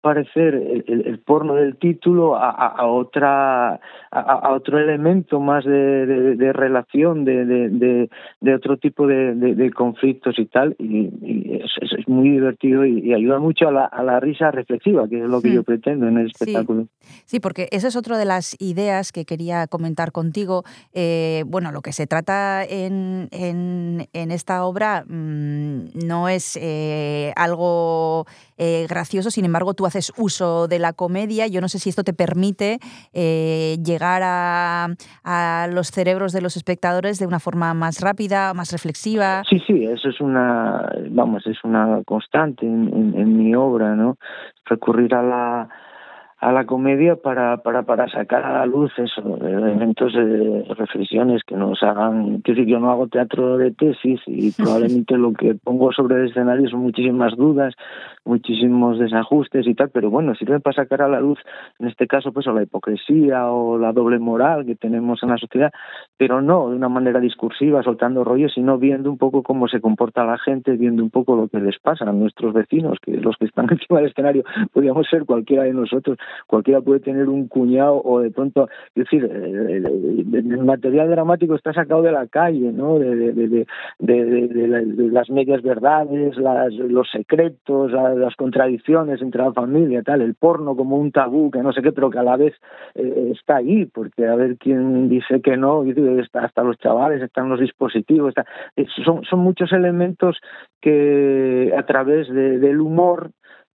J: parecer el, el- porno del título a, a- otra a, otro elemento más de, de- relación de, de, de- otro tipo de, conflictos y tal. Y, y es muy divertido y, y ayuda mucho a la, a la risa reflexiva que es lo que
B: Hmm.
J: yo pretendo en el espectáculo
B: Sí, porque esa es otra de las ideas que quería comentar contigo. Eh, bueno, lo que se trata en, en- en esta obra mm, no es eh, algo eh, gracioso, sin embargo, tú haces uso de la comedia. Yo no sé si esto te permite llegar a, a los cerebros de los espectadores de una forma más rápida, más reflexiva.
J: Sí, sí, eso es una, vamos, es una constante en, en- en mi obra, ¿no? A la a la comedia para, para, para sacar a la luz eso, elementos de reflexiones que nos hagan, que decir, yo no hago teatro de tesis y probablemente lo que pongo sobre el escenario son muchísimas dudas, muchísimos desajustes y tal, pero bueno, sirve para sacar a la luz, en este caso, pues o la hipocresía o la doble moral que tenemos en la sociedad, pero no de una manera discursiva, soltando rollos, sino viendo un poco cómo se comporta la gente, viendo un poco lo que les pasa a nuestros vecinos, que los que están encima del escenario podríamos ser cualquiera de nosotros, cualquiera puede tener un cuñado o de pronto, es decir, eh, el, el material dramático está sacado de la calle, ¿no? De, de, de, de, de, de, de la- de las medias verdades, las, los secretos, la- las contradicciones entre la familia, tal, el porno como un tabú, que no sé qué, pero que a la vez eh, está ahí, porque a ver quién dice que no, hasta los chavales, están los dispositivos, está, eh, son, son muchos elementos que a través de- del humor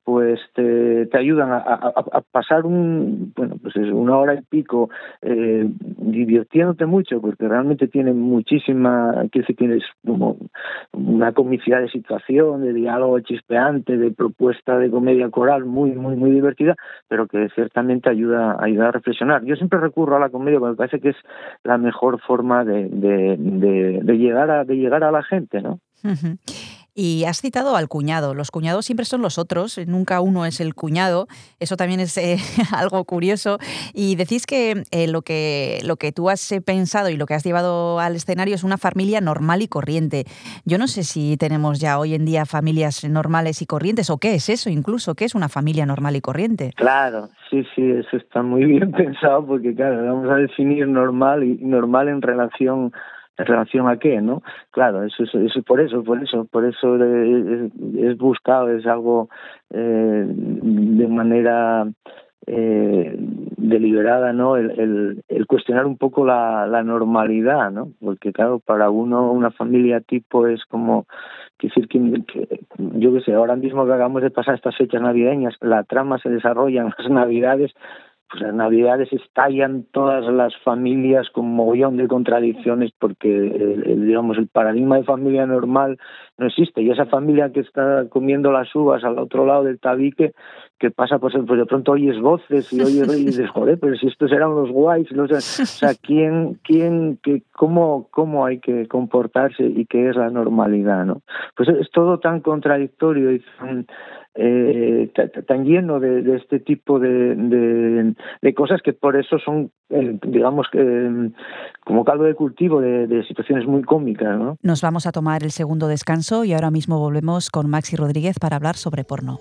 J: pues te, ayudan a, pasar un bueno pues es una hora y pico eh, divirtiéndote mucho porque realmente tiene muchísima quiero decir tienes como una comicidad de situación de diálogo chispeante de propuesta de comedia coral muy muy muy divertida pero que ciertamente ayuda ayuda a reflexionar yo siempre recurro a la comedia porque me parece que es la mejor forma de, llegar a de llegar a la gente no.
B: Y has citado al cuñado. Los cuñados siempre son los otros, nunca uno es el cuñado. Eso también es eh, algo curioso. Y decís que, eh, lo que lo que tú has eh, pensado y lo que has llevado al escenario es una familia normal y corriente. Yo no sé si tenemos ya hoy en día familias normales y corrientes o qué es eso incluso, qué es una familia normal y corriente.
J: Claro, sí, sí, eso está muy bien pensado porque, claro, vamos a definir normal y normal en relación en relación a qué, ¿no? Claro, eso es eso, por eso, por eso, por eso es, buscado, es algo eh, de manera eh, deliberada, ¿no? El, cuestionar un poco la, normalidad, ¿no? Porque claro, para uno una familia tipo es como decir que, que yo qué sé, ahora mismo que hagamos de pasar estas fechas navideñas, la trama se desarrolla en las navidades, pues las navidades estallan todas las familias con mogollón de contradicciones porque el, digamos el paradigma de familia normal no existe. Y esa familia que está comiendo las uvas al otro lado del tabique, que pasa, pues, pues de pronto oyes voces y oyes y dices, joder, pero si estos eran los guays, no o sea, ¿quién, quién, qué, cómo, cómo hay que comportarse y qué es la normalidad, ¿no? Pues es todo tan contradictorio y tan, eh, ta- ta- tan lleno de, este tipo de, de, cosas que por eso son, eh, digamos, eh, como caldo de cultivo de situaciones muy cómicas, ¿no?
B: Nos vamos a tomar el segundo descanso y ahora mismo volvemos con Maxi Rodríguez para hablar sobre porno.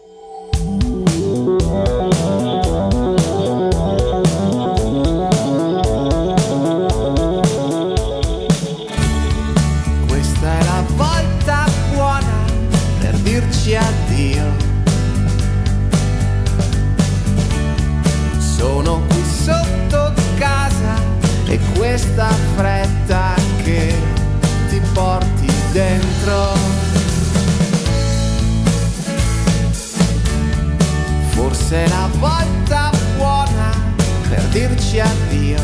H: lasci addio.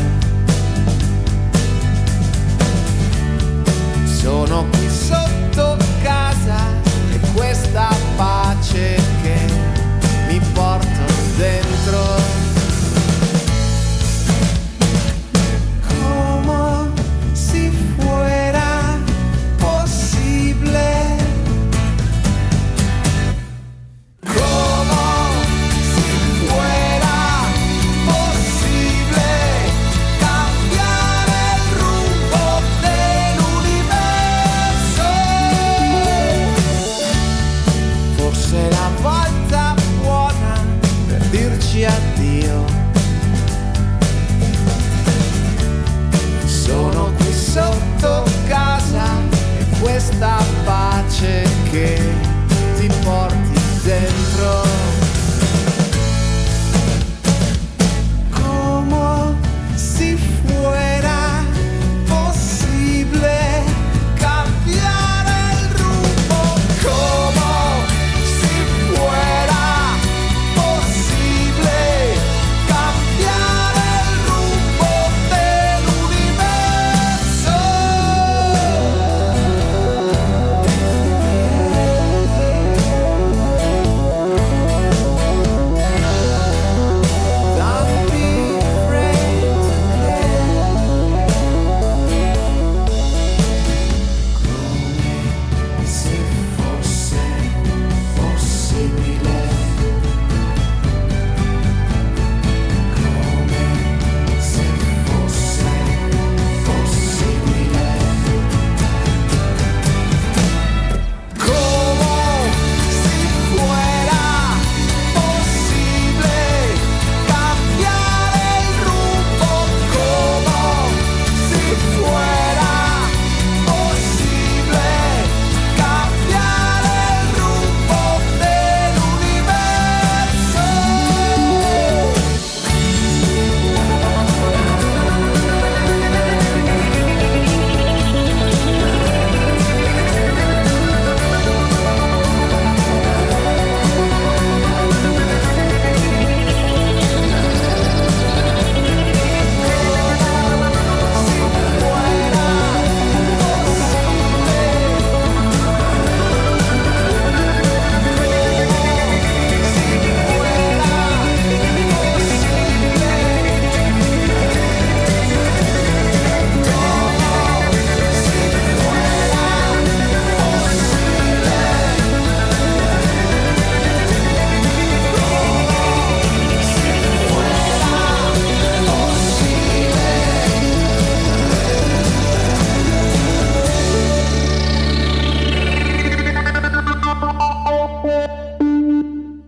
H: Sono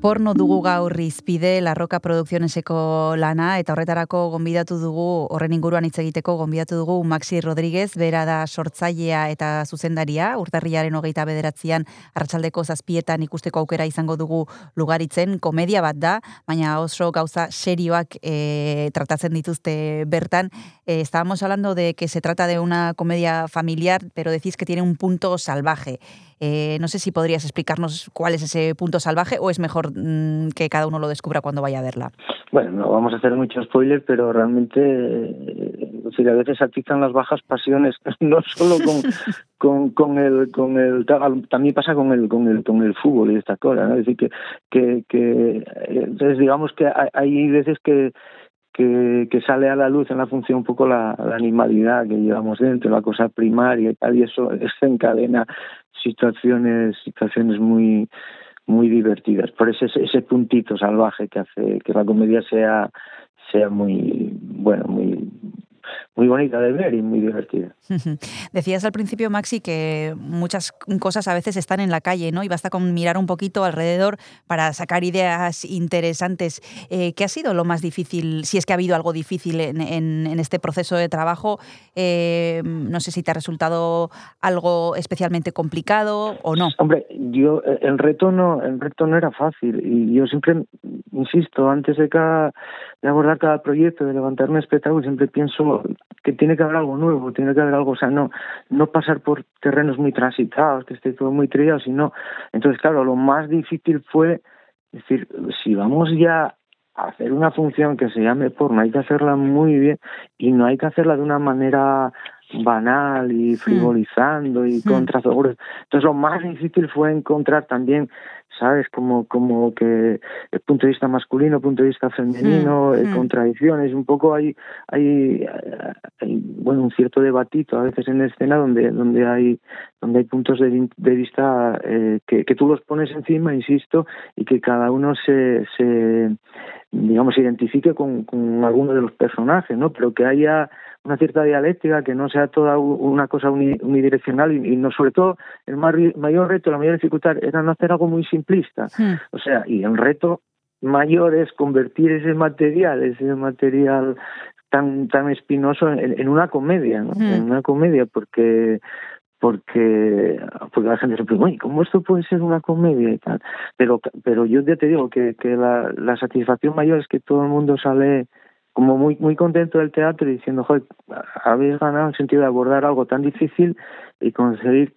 B: Porno dugu gaur izpide, Larroka Produkzioneseko lana, eta horretarako gonbidatu dugu, horren inguruan hitz egiteko gonbidatu dugu Maxi Rodríguez, bera da sortzailea eta zuzendaria, urtarriaren hogeita bederatzean, arratsaldeko zazpietan ikusteko aukera izango dugu lugaritzen, komedia bat da, baina oso gauza serioak eh, tratatzen dituzte bertan. Eh, estábamos hablando de que se trata de una comedia familiar, pero decís que tiene un punto salvaje. Eh, no sé si podrías explicarnos cuál es ese punto salvaje o es mejor mm, que cada uno lo descubra cuando vaya a verla.
J: Bueno, no vamos a hacer mucho spoiler, pero realmente eh, a veces atizan las bajas pasiones, no solo con, con, con el, con el, también pasa con el, con el, con el fútbol y esta cosa, ¿no? Es decir, que, que, que entonces digamos que hay, hay veces que, que, que, sale a la luz en la función un poco la, la, animalidad que llevamos dentro, la cosa primaria y tal, y eso desencadena situaciones, situaciones muy, muy divertidas. Por ese, ese puntito salvaje que hace que la comedia sea, sea muy, bueno, muy muy bonita de ver y muy divertida.
B: Decías al principio, Maxi, que muchas cosas a veces están en la calle, ¿no? Y basta con mirar un poquito alrededor para sacar ideas interesantes. Eh, ¿Qué ha sido lo más difícil, si es que ha habido algo difícil en, en, en este proceso de trabajo? Eh, no sé si te ha resultado algo especialmente complicado o no.
J: Hombre, yo el reto no, el reto no era fácil y yo siempre insisto antes de cada de abordar cada proyecto, de levantar un espectáculo, siempre pienso que tiene que haber algo nuevo, tiene que haber algo, o sea, no, no pasar por terrenos muy transitados, que esté todo muy trillado, sino, entonces claro, lo más difícil fue decir, si vamos ya a hacer una función que se llame porno, hay que hacerla muy bien y no hay que hacerla de una manera banal y frivolizando y contra seguros. Entonces lo más difícil fue encontrar también ¿sabes? Como, como que el punto de vista masculino, punto de vista femenino, mm, mm. contradicciones, un poco hay, hay, hay, bueno, un cierto debatito a veces en la escena donde, donde hay, donde hay puntos de, de vista eh, que, que tú los pones encima, insisto, y que cada uno se, se digamos, se identifique con, con alguno de los personajes, ¿no? Pero que haya una cierta dialéctica, que no sea toda una cosa unidireccional y, no sobre todo el mayor reto, la mayor dificultad era no hacer algo muy simplista. O sea, y el reto mayor es convertir ese material, ese material tan tan espinoso en, una comedia, ¿no? En una comedia porque porque porque la gente se pregunta, ¿cómo esto puede ser una comedia y tal? Pero pero yo ya te digo que, que la, la satisfacción mayor es que todo el mundo sale como muy muy contento del teatro y diciendo, joder, habéis ganado el sentido de abordar algo tan difícil y conseguir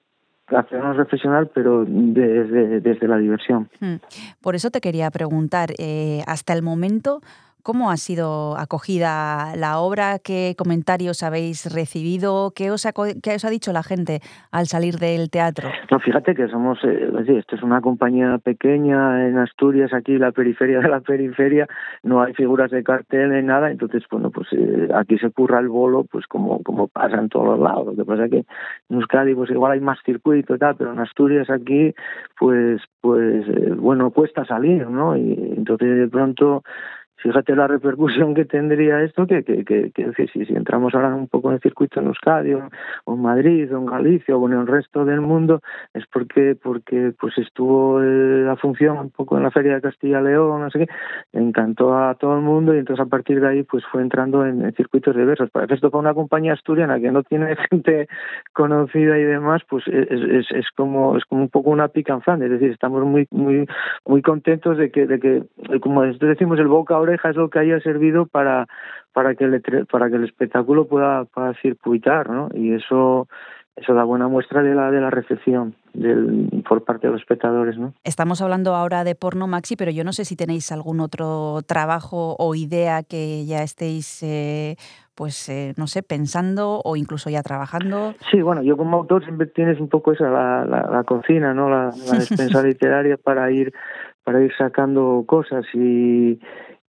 J: hacernos reflexionar, pero desde, desde la diversión.
B: Hmm. Por eso te quería preguntar, eh, hasta el momento, ¿Cómo ha sido acogida la obra? ¿Qué comentarios habéis recibido? ¿Qué os ha, qué dicho la gente al salir del teatro?
J: No, fíjate que somos, eh, esto es una compañía pequeña en Asturias, aquí la periferia de la periferia, no hay figuras de cartel ni nada, entonces, bueno, pues eh, aquí se curra el bolo, pues como, como pasa en todos los lados. Lo que pasa es que en Euskadi, pues igual hay más circuito y tal, pero en Asturias aquí, pues, pues, eh, bueno, cuesta salir, ¿no? Y entonces de pronto fíjate la repercusión que tendría esto, que, que, que, si, si, entramos ahora un poco en el circuito en Euskadi o, en Madrid o en Galicia o en el resto del mundo, es porque porque pues estuvo la función un poco en la Feria de Castilla León, no sé qué, encantó a todo el mundo y entonces a partir de ahí pues fue entrando en, circuitos diversos. Para esto para una compañía asturiana que no tiene gente conocida y demás, pues es, es, es como es como un poco una pica en es decir, estamos muy muy muy contentos de que de que como decimos el boca ahora es lo que haya servido para para que el, para que el espectáculo pueda, pueda circuitar, ¿no? Y eso eso da buena muestra de la de la recepción del, por parte de los espectadores, ¿no?
B: Estamos hablando ahora de porno Maxi, pero yo no sé si tenéis algún otro trabajo o idea que ya estéis eh, pues eh, no sé, pensando o incluso ya trabajando.
J: Sí, bueno, yo como autor siempre tienes un poco esa la, la, la cocina, ¿no? La, la despensa literaria para ir para ir sacando cosas y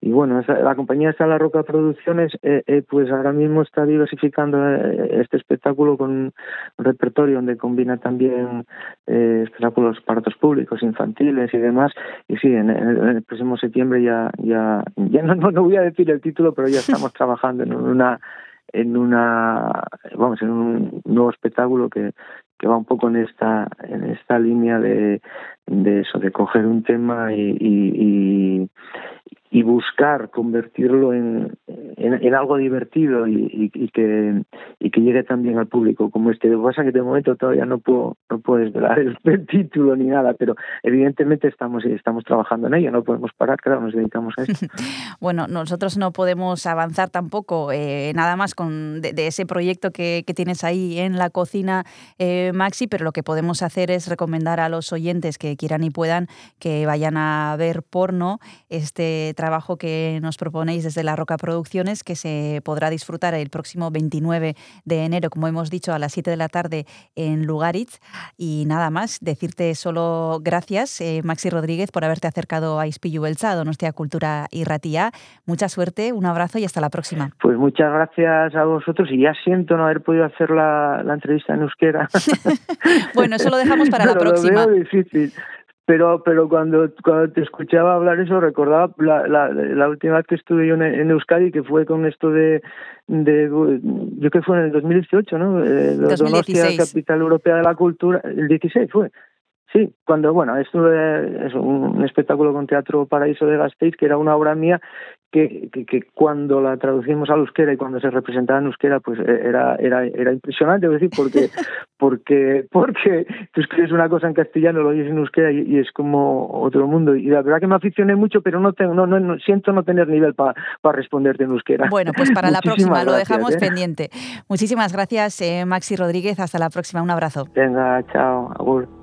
J: y bueno, la compañía está La Roca Producciones, eh, eh, pues ahora mismo está diversificando eh, este espectáculo con un repertorio donde combina también espectáculos para otros públicos, infantiles y demás. Y sí, en, el próximo septiembre ya, ya, ya no, no, voy a decir el título, pero ya estamos trabajando en una en una vamos en un nuevo espectáculo que, que va un poco en esta en esta línea de, de eso de coger un tema y, y, buscar convertirlo en, en, algo divertido y, y, que, y que llegue también al público como este. Lo que pasa es que de momento todavía no puedo, no puedo desvelar el, título ni nada, pero evidentemente estamos, estamos trabajando en ello, no podemos parar, claro, nos dedicamos a esto.
B: bueno, nosotros no podemos avanzar tampoco eh, nada más con de, ese proyecto que, que, tienes ahí en la cocina, eh, Maxi, pero lo que podemos hacer es recomendar a los oyentes que quieran y puedan que vayan a ver porno, este trabajo que nos proponéis desde La Roca Producciones que se podrá disfrutar el próximo 29 de enero, como hemos dicho, a las 7 de la tarde en Lugaritz. Y nada más, decirte solo gracias, eh, Maxi Rodríguez, por haberte acercado a Ispillu Beltza, a Donostia Cultura y Ratía. Mucha suerte, un abrazo y hasta la próxima.
G: Pues muchas gracias a vosotros y ya siento no haber podido hacer la, la entrevista en euskera.
B: Bueno, eso lo dejamos para la próxima.
G: Lo veo difícil. Pero, pero cuando, cuando te escuchaba hablar eso, recordaba la, la, la última vez que estuve yo en, en Euskadi, que fue con esto de, de yo que fue en el 2018, ¿no? Eh, Donostia,
B: 2016.
G: capital europea de la cultura, el 16 fue. Sí, cuando, bueno, estuve es un, un espectáculo con Teatro Paraíso de Gasteiz, que era una obra mía que, que, que cuando la traducimos al euskera y cuando se representaba en euskera, pues eh, era, era, era impresionante, es decir, porque, porque, porque tú escribes una cosa en castellano, lo oyes en euskera y, y es como otro mundo. Y la verdad que me aficioné mucho, pero no tengo, no, no, no- siento no tener nivel para responderte en euskera.
B: Bueno, pues para la próxima lo dejamos
G: ¿eh?
B: pendiente. Muchísimas gracias, eh, Maxi Rodríguez. Hasta la próxima. Un abrazo.
G: Venga, chao, agur.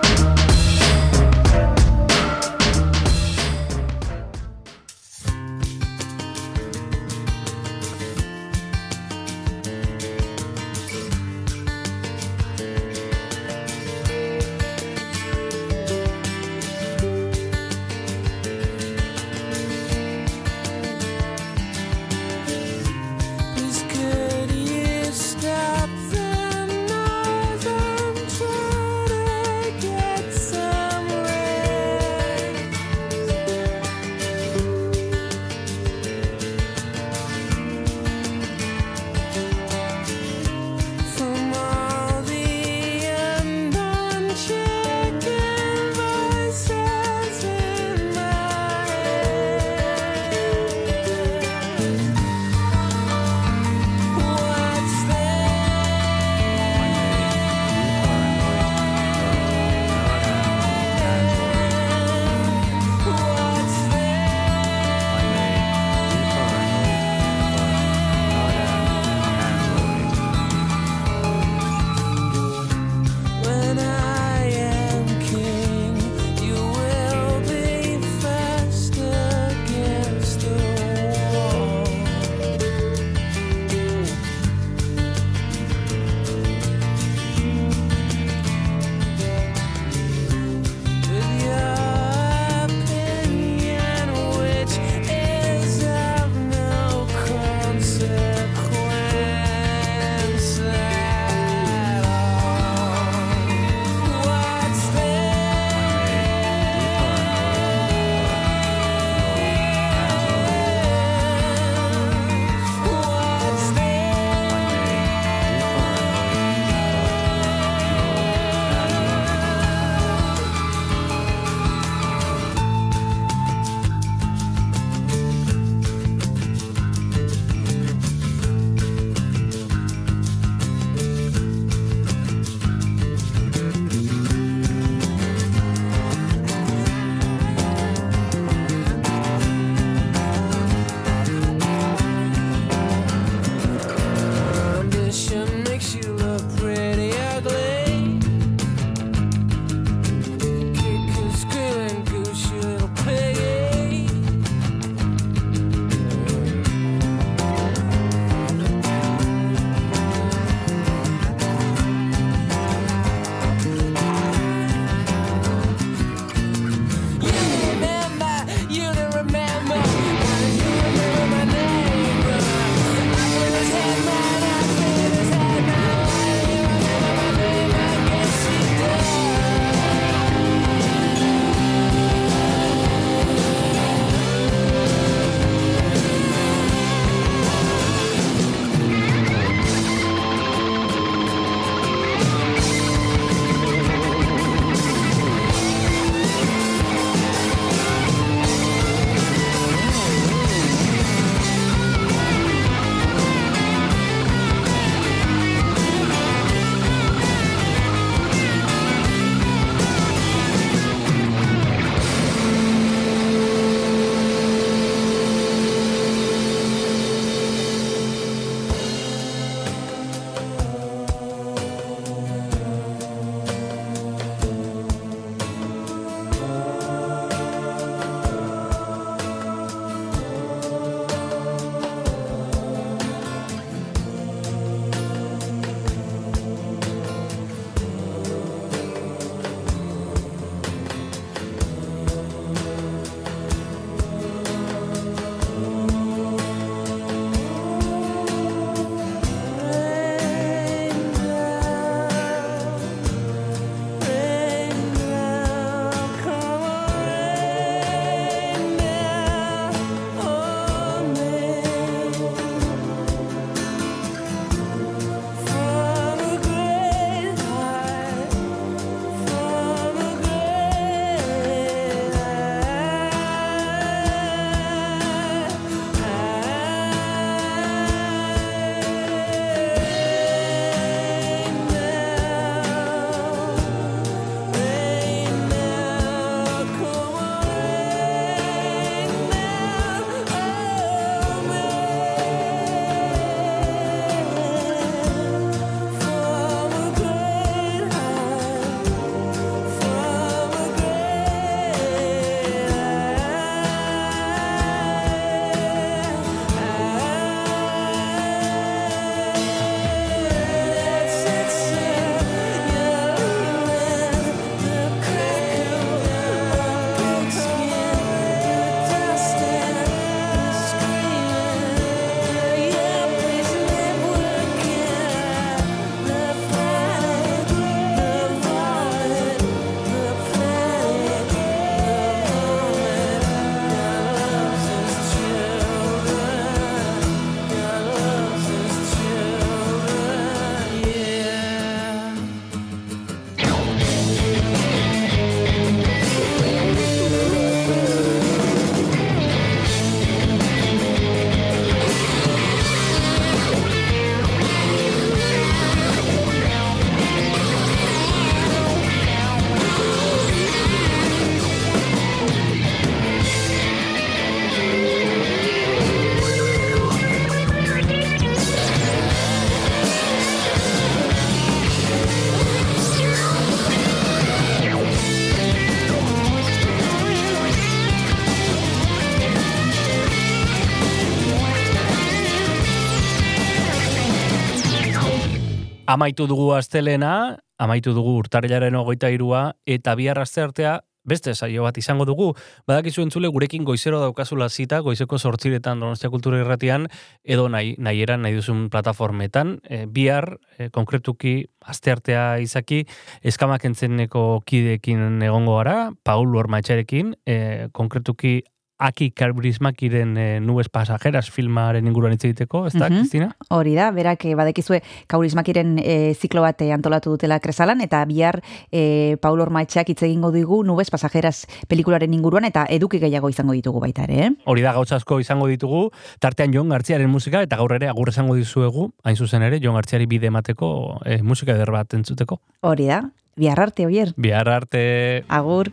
A: Amaitu dugu astelena, amaitu dugu urtarrilaren hogeita irua, eta bihar artea beste saio bat izango dugu. Badakizu entzule gurekin goizero daukazula zita, goizeko sortziretan Donostia Kultura Irratian, edo nahi, nahi eran, nahi duzun plataformetan. E, bihar, e, konkretuki, aste artea izaki, eskamak entzeneko kideekin egongo gara, Paul Ormaetxarekin, e, konkretuki Aki Karbrismakiren e, nubes pasajeras filmaren inguruan hitz egiteko, ez da,
B: Mhm.
A: Kristina?
B: Hori da, berak eh, badekizue kaurismakiren e, ziklo bat eh, antolatu dutela kresalan, eta bihar e, Paulo Ormaetxeak hitz egingo digu nubes pasajeras pelikularen inguruan, eta eduki gehiago izango ditugu baita ere, eh?
A: Hori da gauza asko izango ditugu, tartean Jon Gartziaren musika, eta gaur ere agur esango dizuegu, hain zuzen ere, Jon Gartziari bide emateko e, musika eder bat entzuteko.
B: Hori da, bihar arte, oier.
A: Bihar arte...
B: Agur.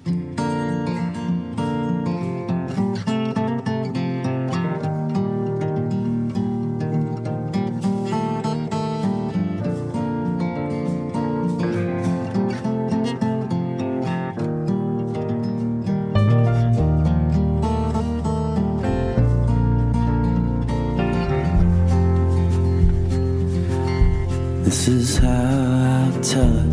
L: Is how I tell it.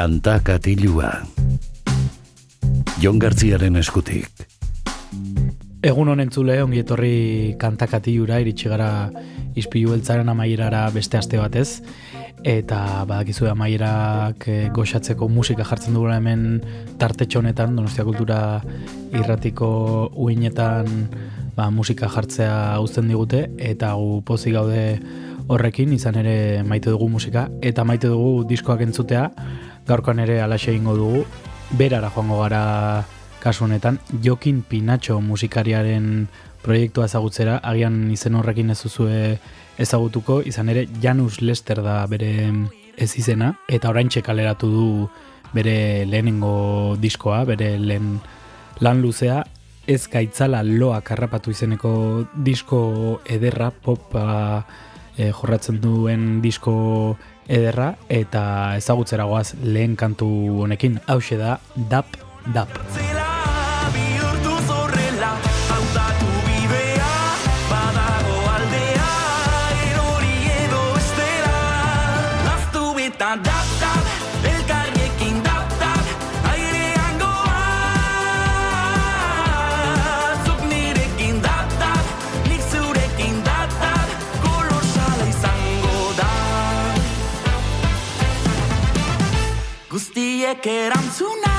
C: Kanta katilua. Jon Gartziaren eskutik.
D: Egun honen zule, ongi etorri kantakatiura, iritsi gara izpilu beltzaren amaierara beste aste batez, eta badakizu amaierak eh, goxatzeko musika jartzen dugula hemen tartetxo honetan, Donostia Kultura irratiko uinetan ba, musika jartzea uzten digute, eta gu pozik gaude horrekin, izan ere maite dugu musika, eta maite dugu diskoak entzutea, gaurkoan ere alaxe egingo dugu, berara joango gara kasu honetan, Jokin Pinatxo musikariaren proiektua ezagutzera, agian izen horrekin ez duzue ezagutuko, izan ere Janus Lester da bere ez izena, eta oraintxe kaleratu du bere lehenengo diskoa, bere lehen lan luzea, ez gaitzala loa karrapatu izeneko disko ederra, popa e, jorratzen duen disko ederra, eta ezagutzera goaz lehen kantu honekin, hause da Dap Dap.
E: bihurtu que eran tsunami.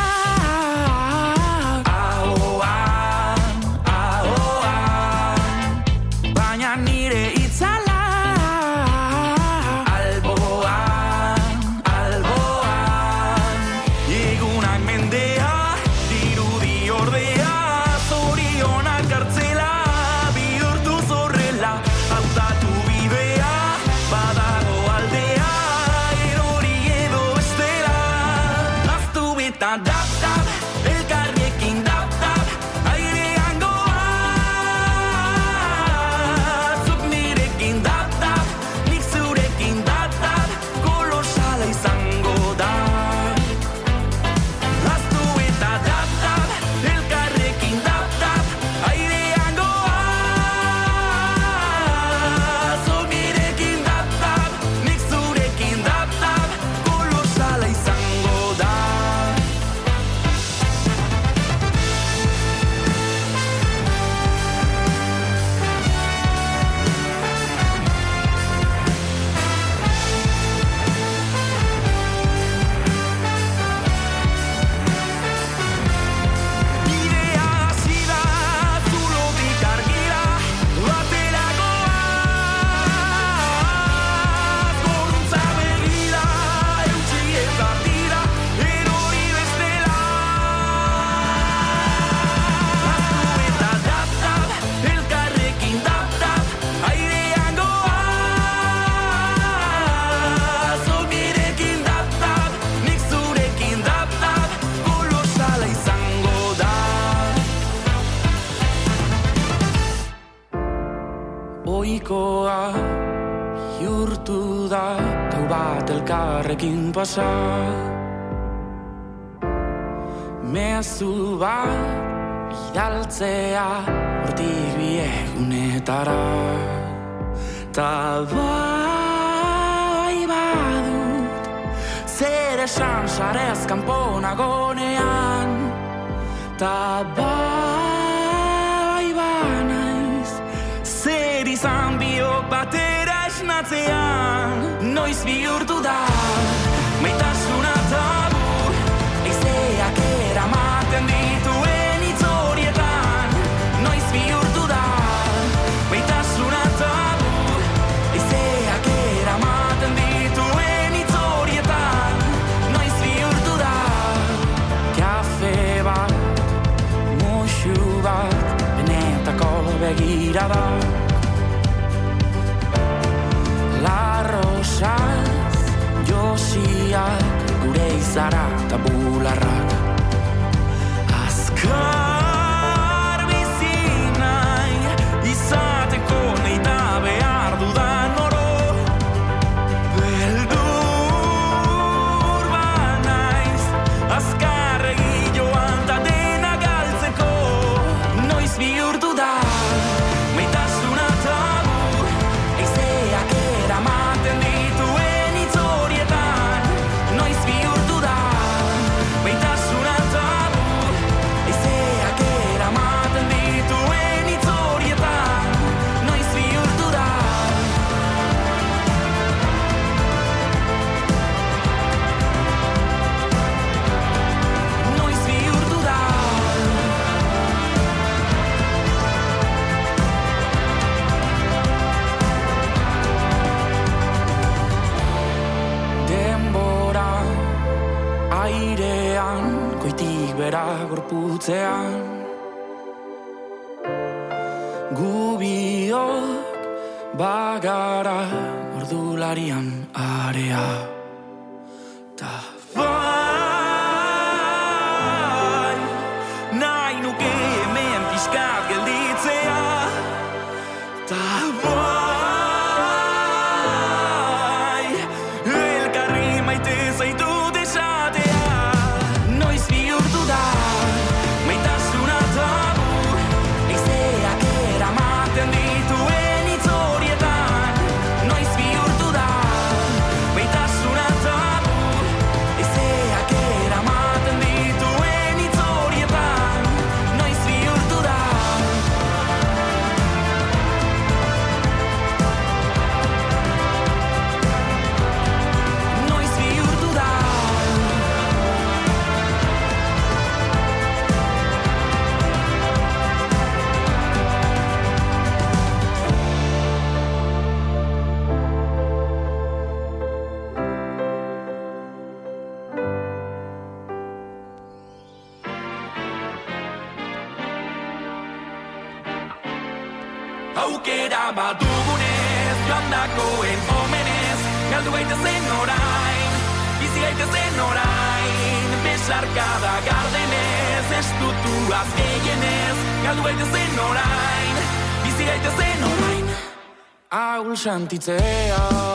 E: sentitzea.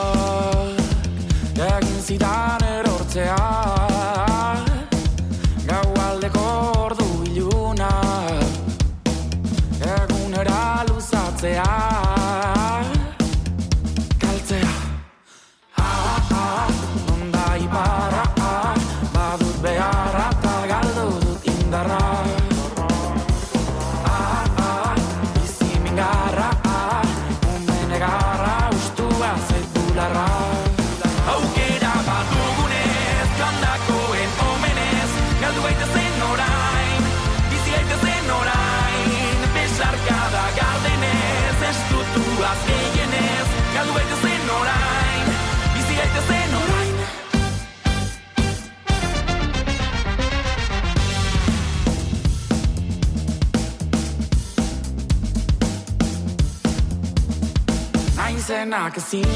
E: can see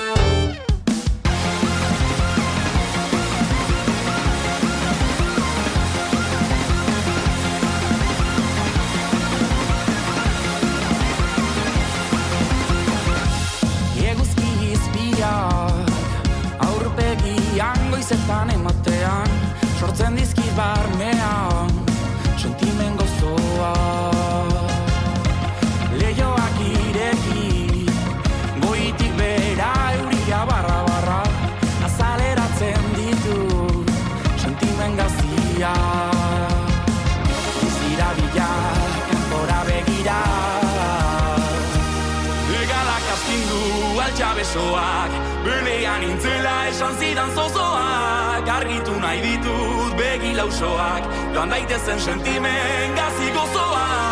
E: Begi lausoak Joan daitezen sentimen gazi gozoa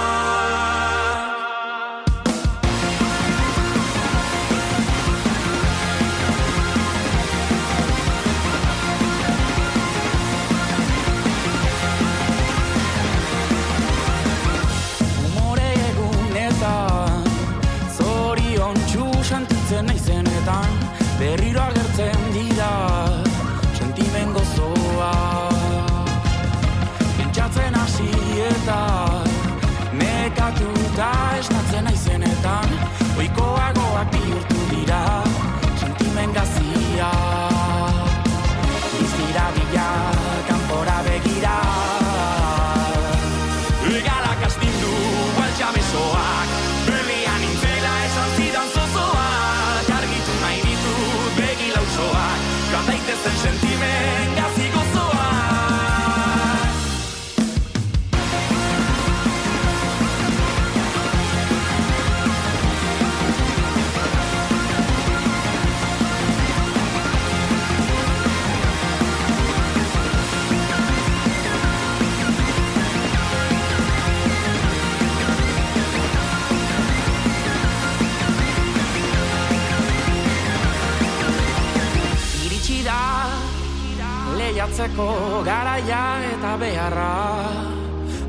E: lehiatzeko garaia eta beharra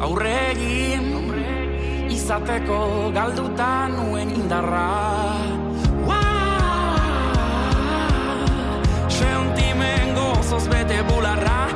E: aurre egin izateko galduta nuen indarra! Sentimen gozoz bete bularra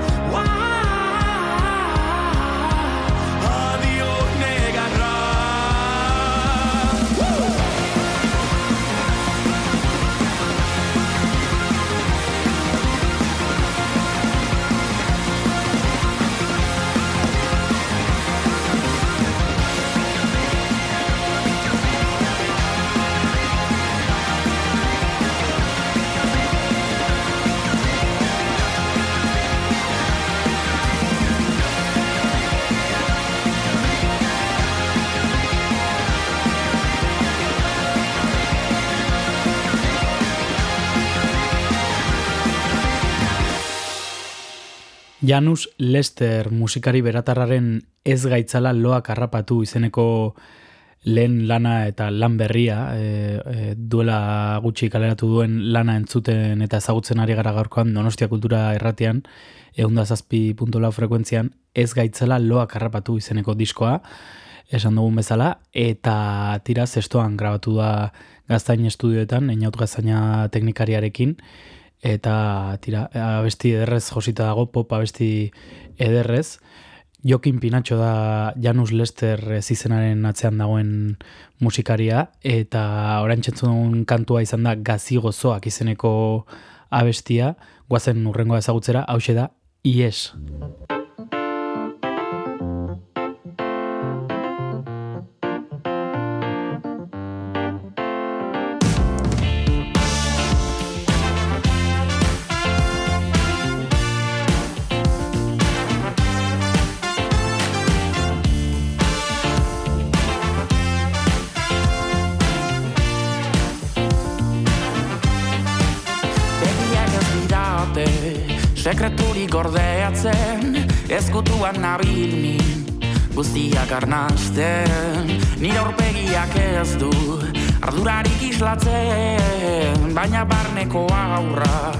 D: Janus Lester musikari beratarraren ez gaitzala loak harrapatu izeneko lehen lana eta lan berria e, e, duela gutxi kaleratu duen lana entzuten eta ezagutzen ari gara gaurkoan Donostia Kultura erratean eunda zazpi puntola frekuentzian ez gaitzala loak harrapatu izeneko diskoa esan dugun bezala eta tira zestoan grabatu da gaztain estudioetan, einaut gaztaina teknikariarekin eta tira, abesti ederrez josita dago, pop abesti ederrez. Jokin Pinatxo da Janus Lester zizenaren atzean dagoen musikaria, eta orain dugun kantua izan da gazi gozoak izeneko abestia, guazen urrengoa ezagutzera, hause da, IES.
E: Ezkutuan nabil min guztiak arnasten nire aurpegiak ez du ardurarik islatzen baina barneko aurra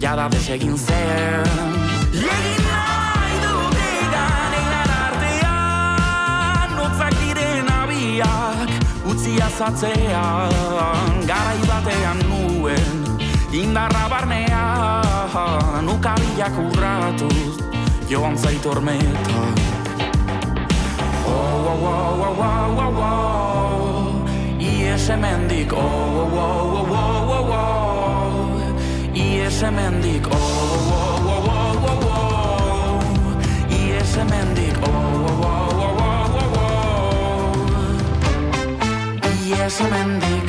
E: jada desegin zen. Egin nahi dut egan einan artean notzak diren abiak utzi azatzean garai batean nuen indarra barnean ukabilak urratuz joan zait ormeta Oh, oh, oh, oh, oh, oh, oh Ies emendik, oh, oh, oh, oh, oh, oh, oh Ies emendik, oh, oh, oh, oh, oh, oh Ies emendik, oh, oh, oh, oh, oh, oh Ies emendik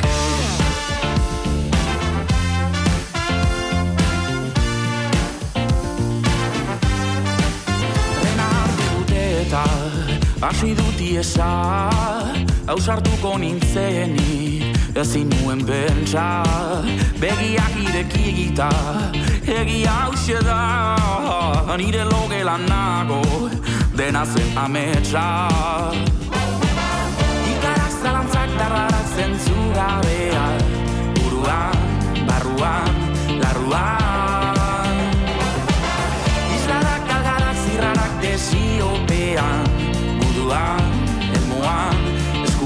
E: Hasi dut iesa, hausartuko nintzenik, ezin nuen pentsa, begiak ireki egita, egia hause da, nire logelan nago, dena zen ametsa. Ikarak zalantzak darrarak zentzu buruan, barruan, larruan.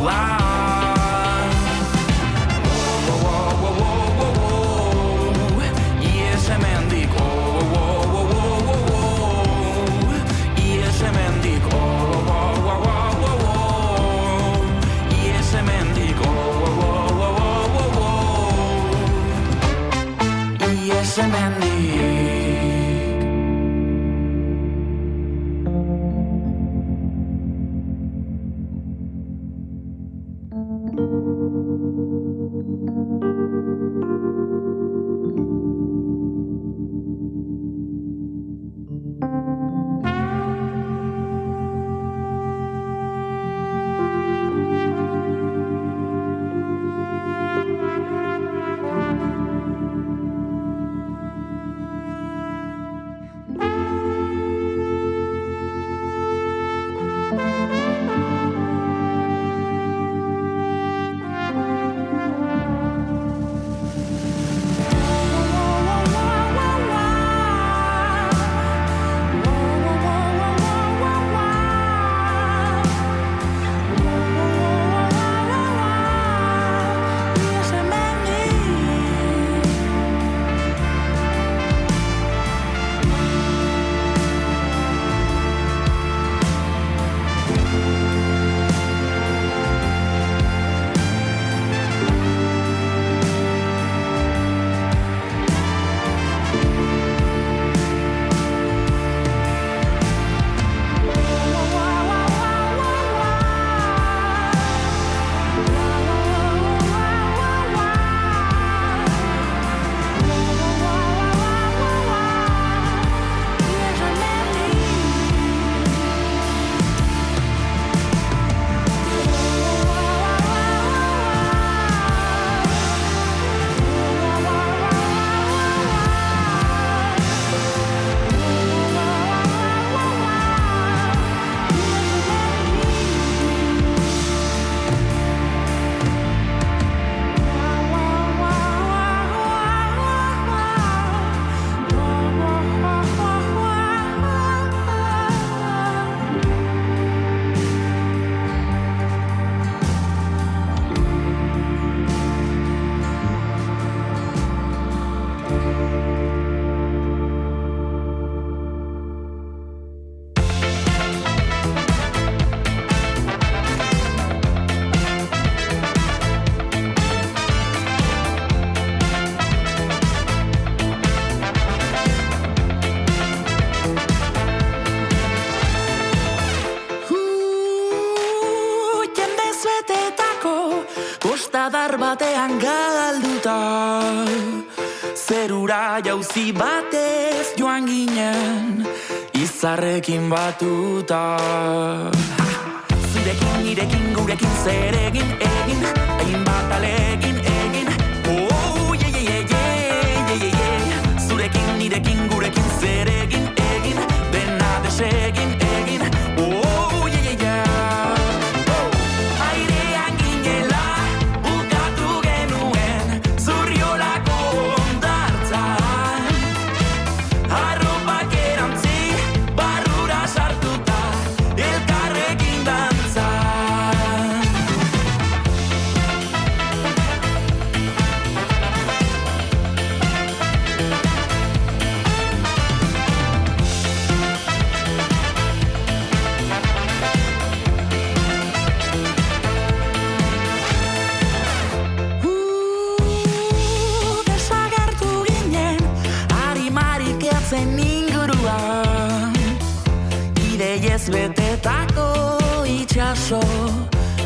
E: loud. Batean galduta. Zerura jauzi batez joan ginen Izarrekin batuta! Zurekin, nirekin, gurekin zer egin, egin Hainbat alegin, egin. Oh, ye, ye, ye, ye, ye, ye, Zurekin, nirekin, gurekin zer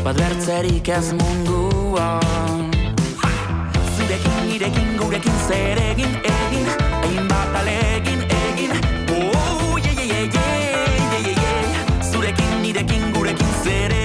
E: Bat bertzerik ez munduan! Zurekin, nirekin, gurekin zer egin, egin. Hainbat alegin, egin. Oh, ye, ye, ye, ye, ye, ye, ye Zurekin, nirekin, gurekin izan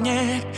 D: stanie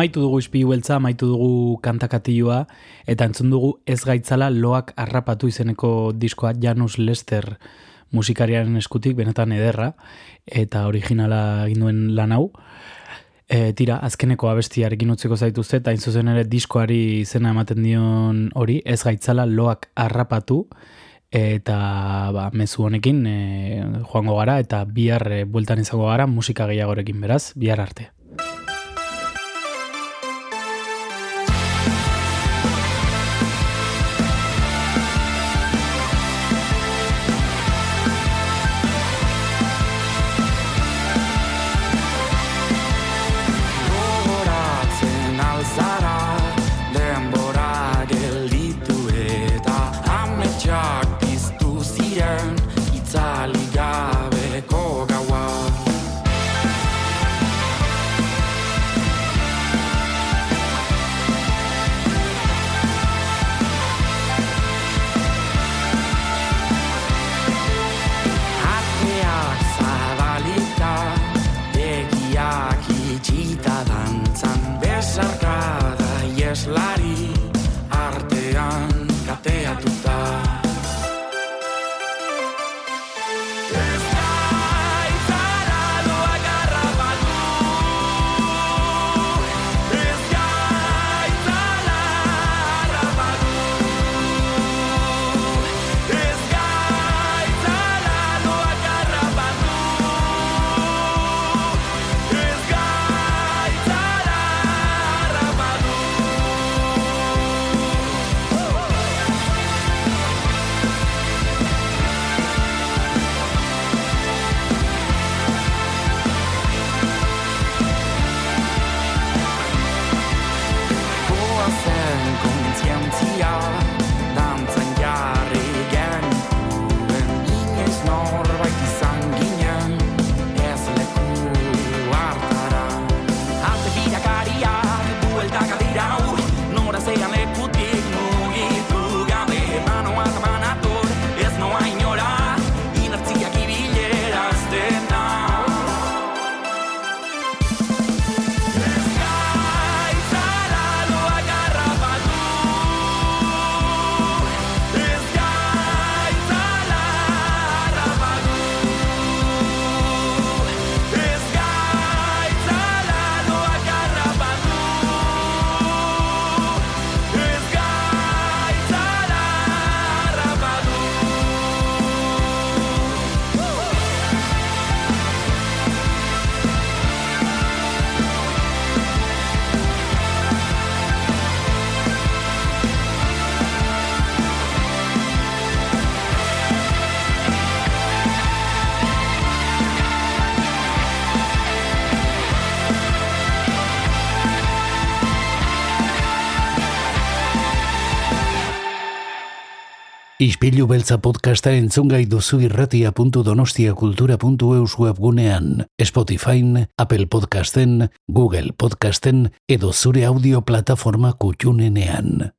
E: Amaitu dugu ispilu beltza, amaitu dugu kantakatioa, eta entzun dugu ez gaitzala loak harrapatu izeneko diskoa Janus Lester musikariaren eskutik, benetan ederra, eta originala egin duen lan hau. E, tira, azkeneko abestiarekin utziko zaituzte, eta hain zuzen ere diskoari izena ematen dion hori, ez gaitzala loak harrapatu, eta ba, mezu honekin e, joango gara, eta bihar e, bueltan izango gara musika gehiagorekin beraz, bihar arte.
C: Ispilu beltza podcasta entzungai duzu irratia.donostiakultura.eus webgunean, Spotify, Apple Podcasten, Google Podcasten edo zure audio plataforma kutxunenean.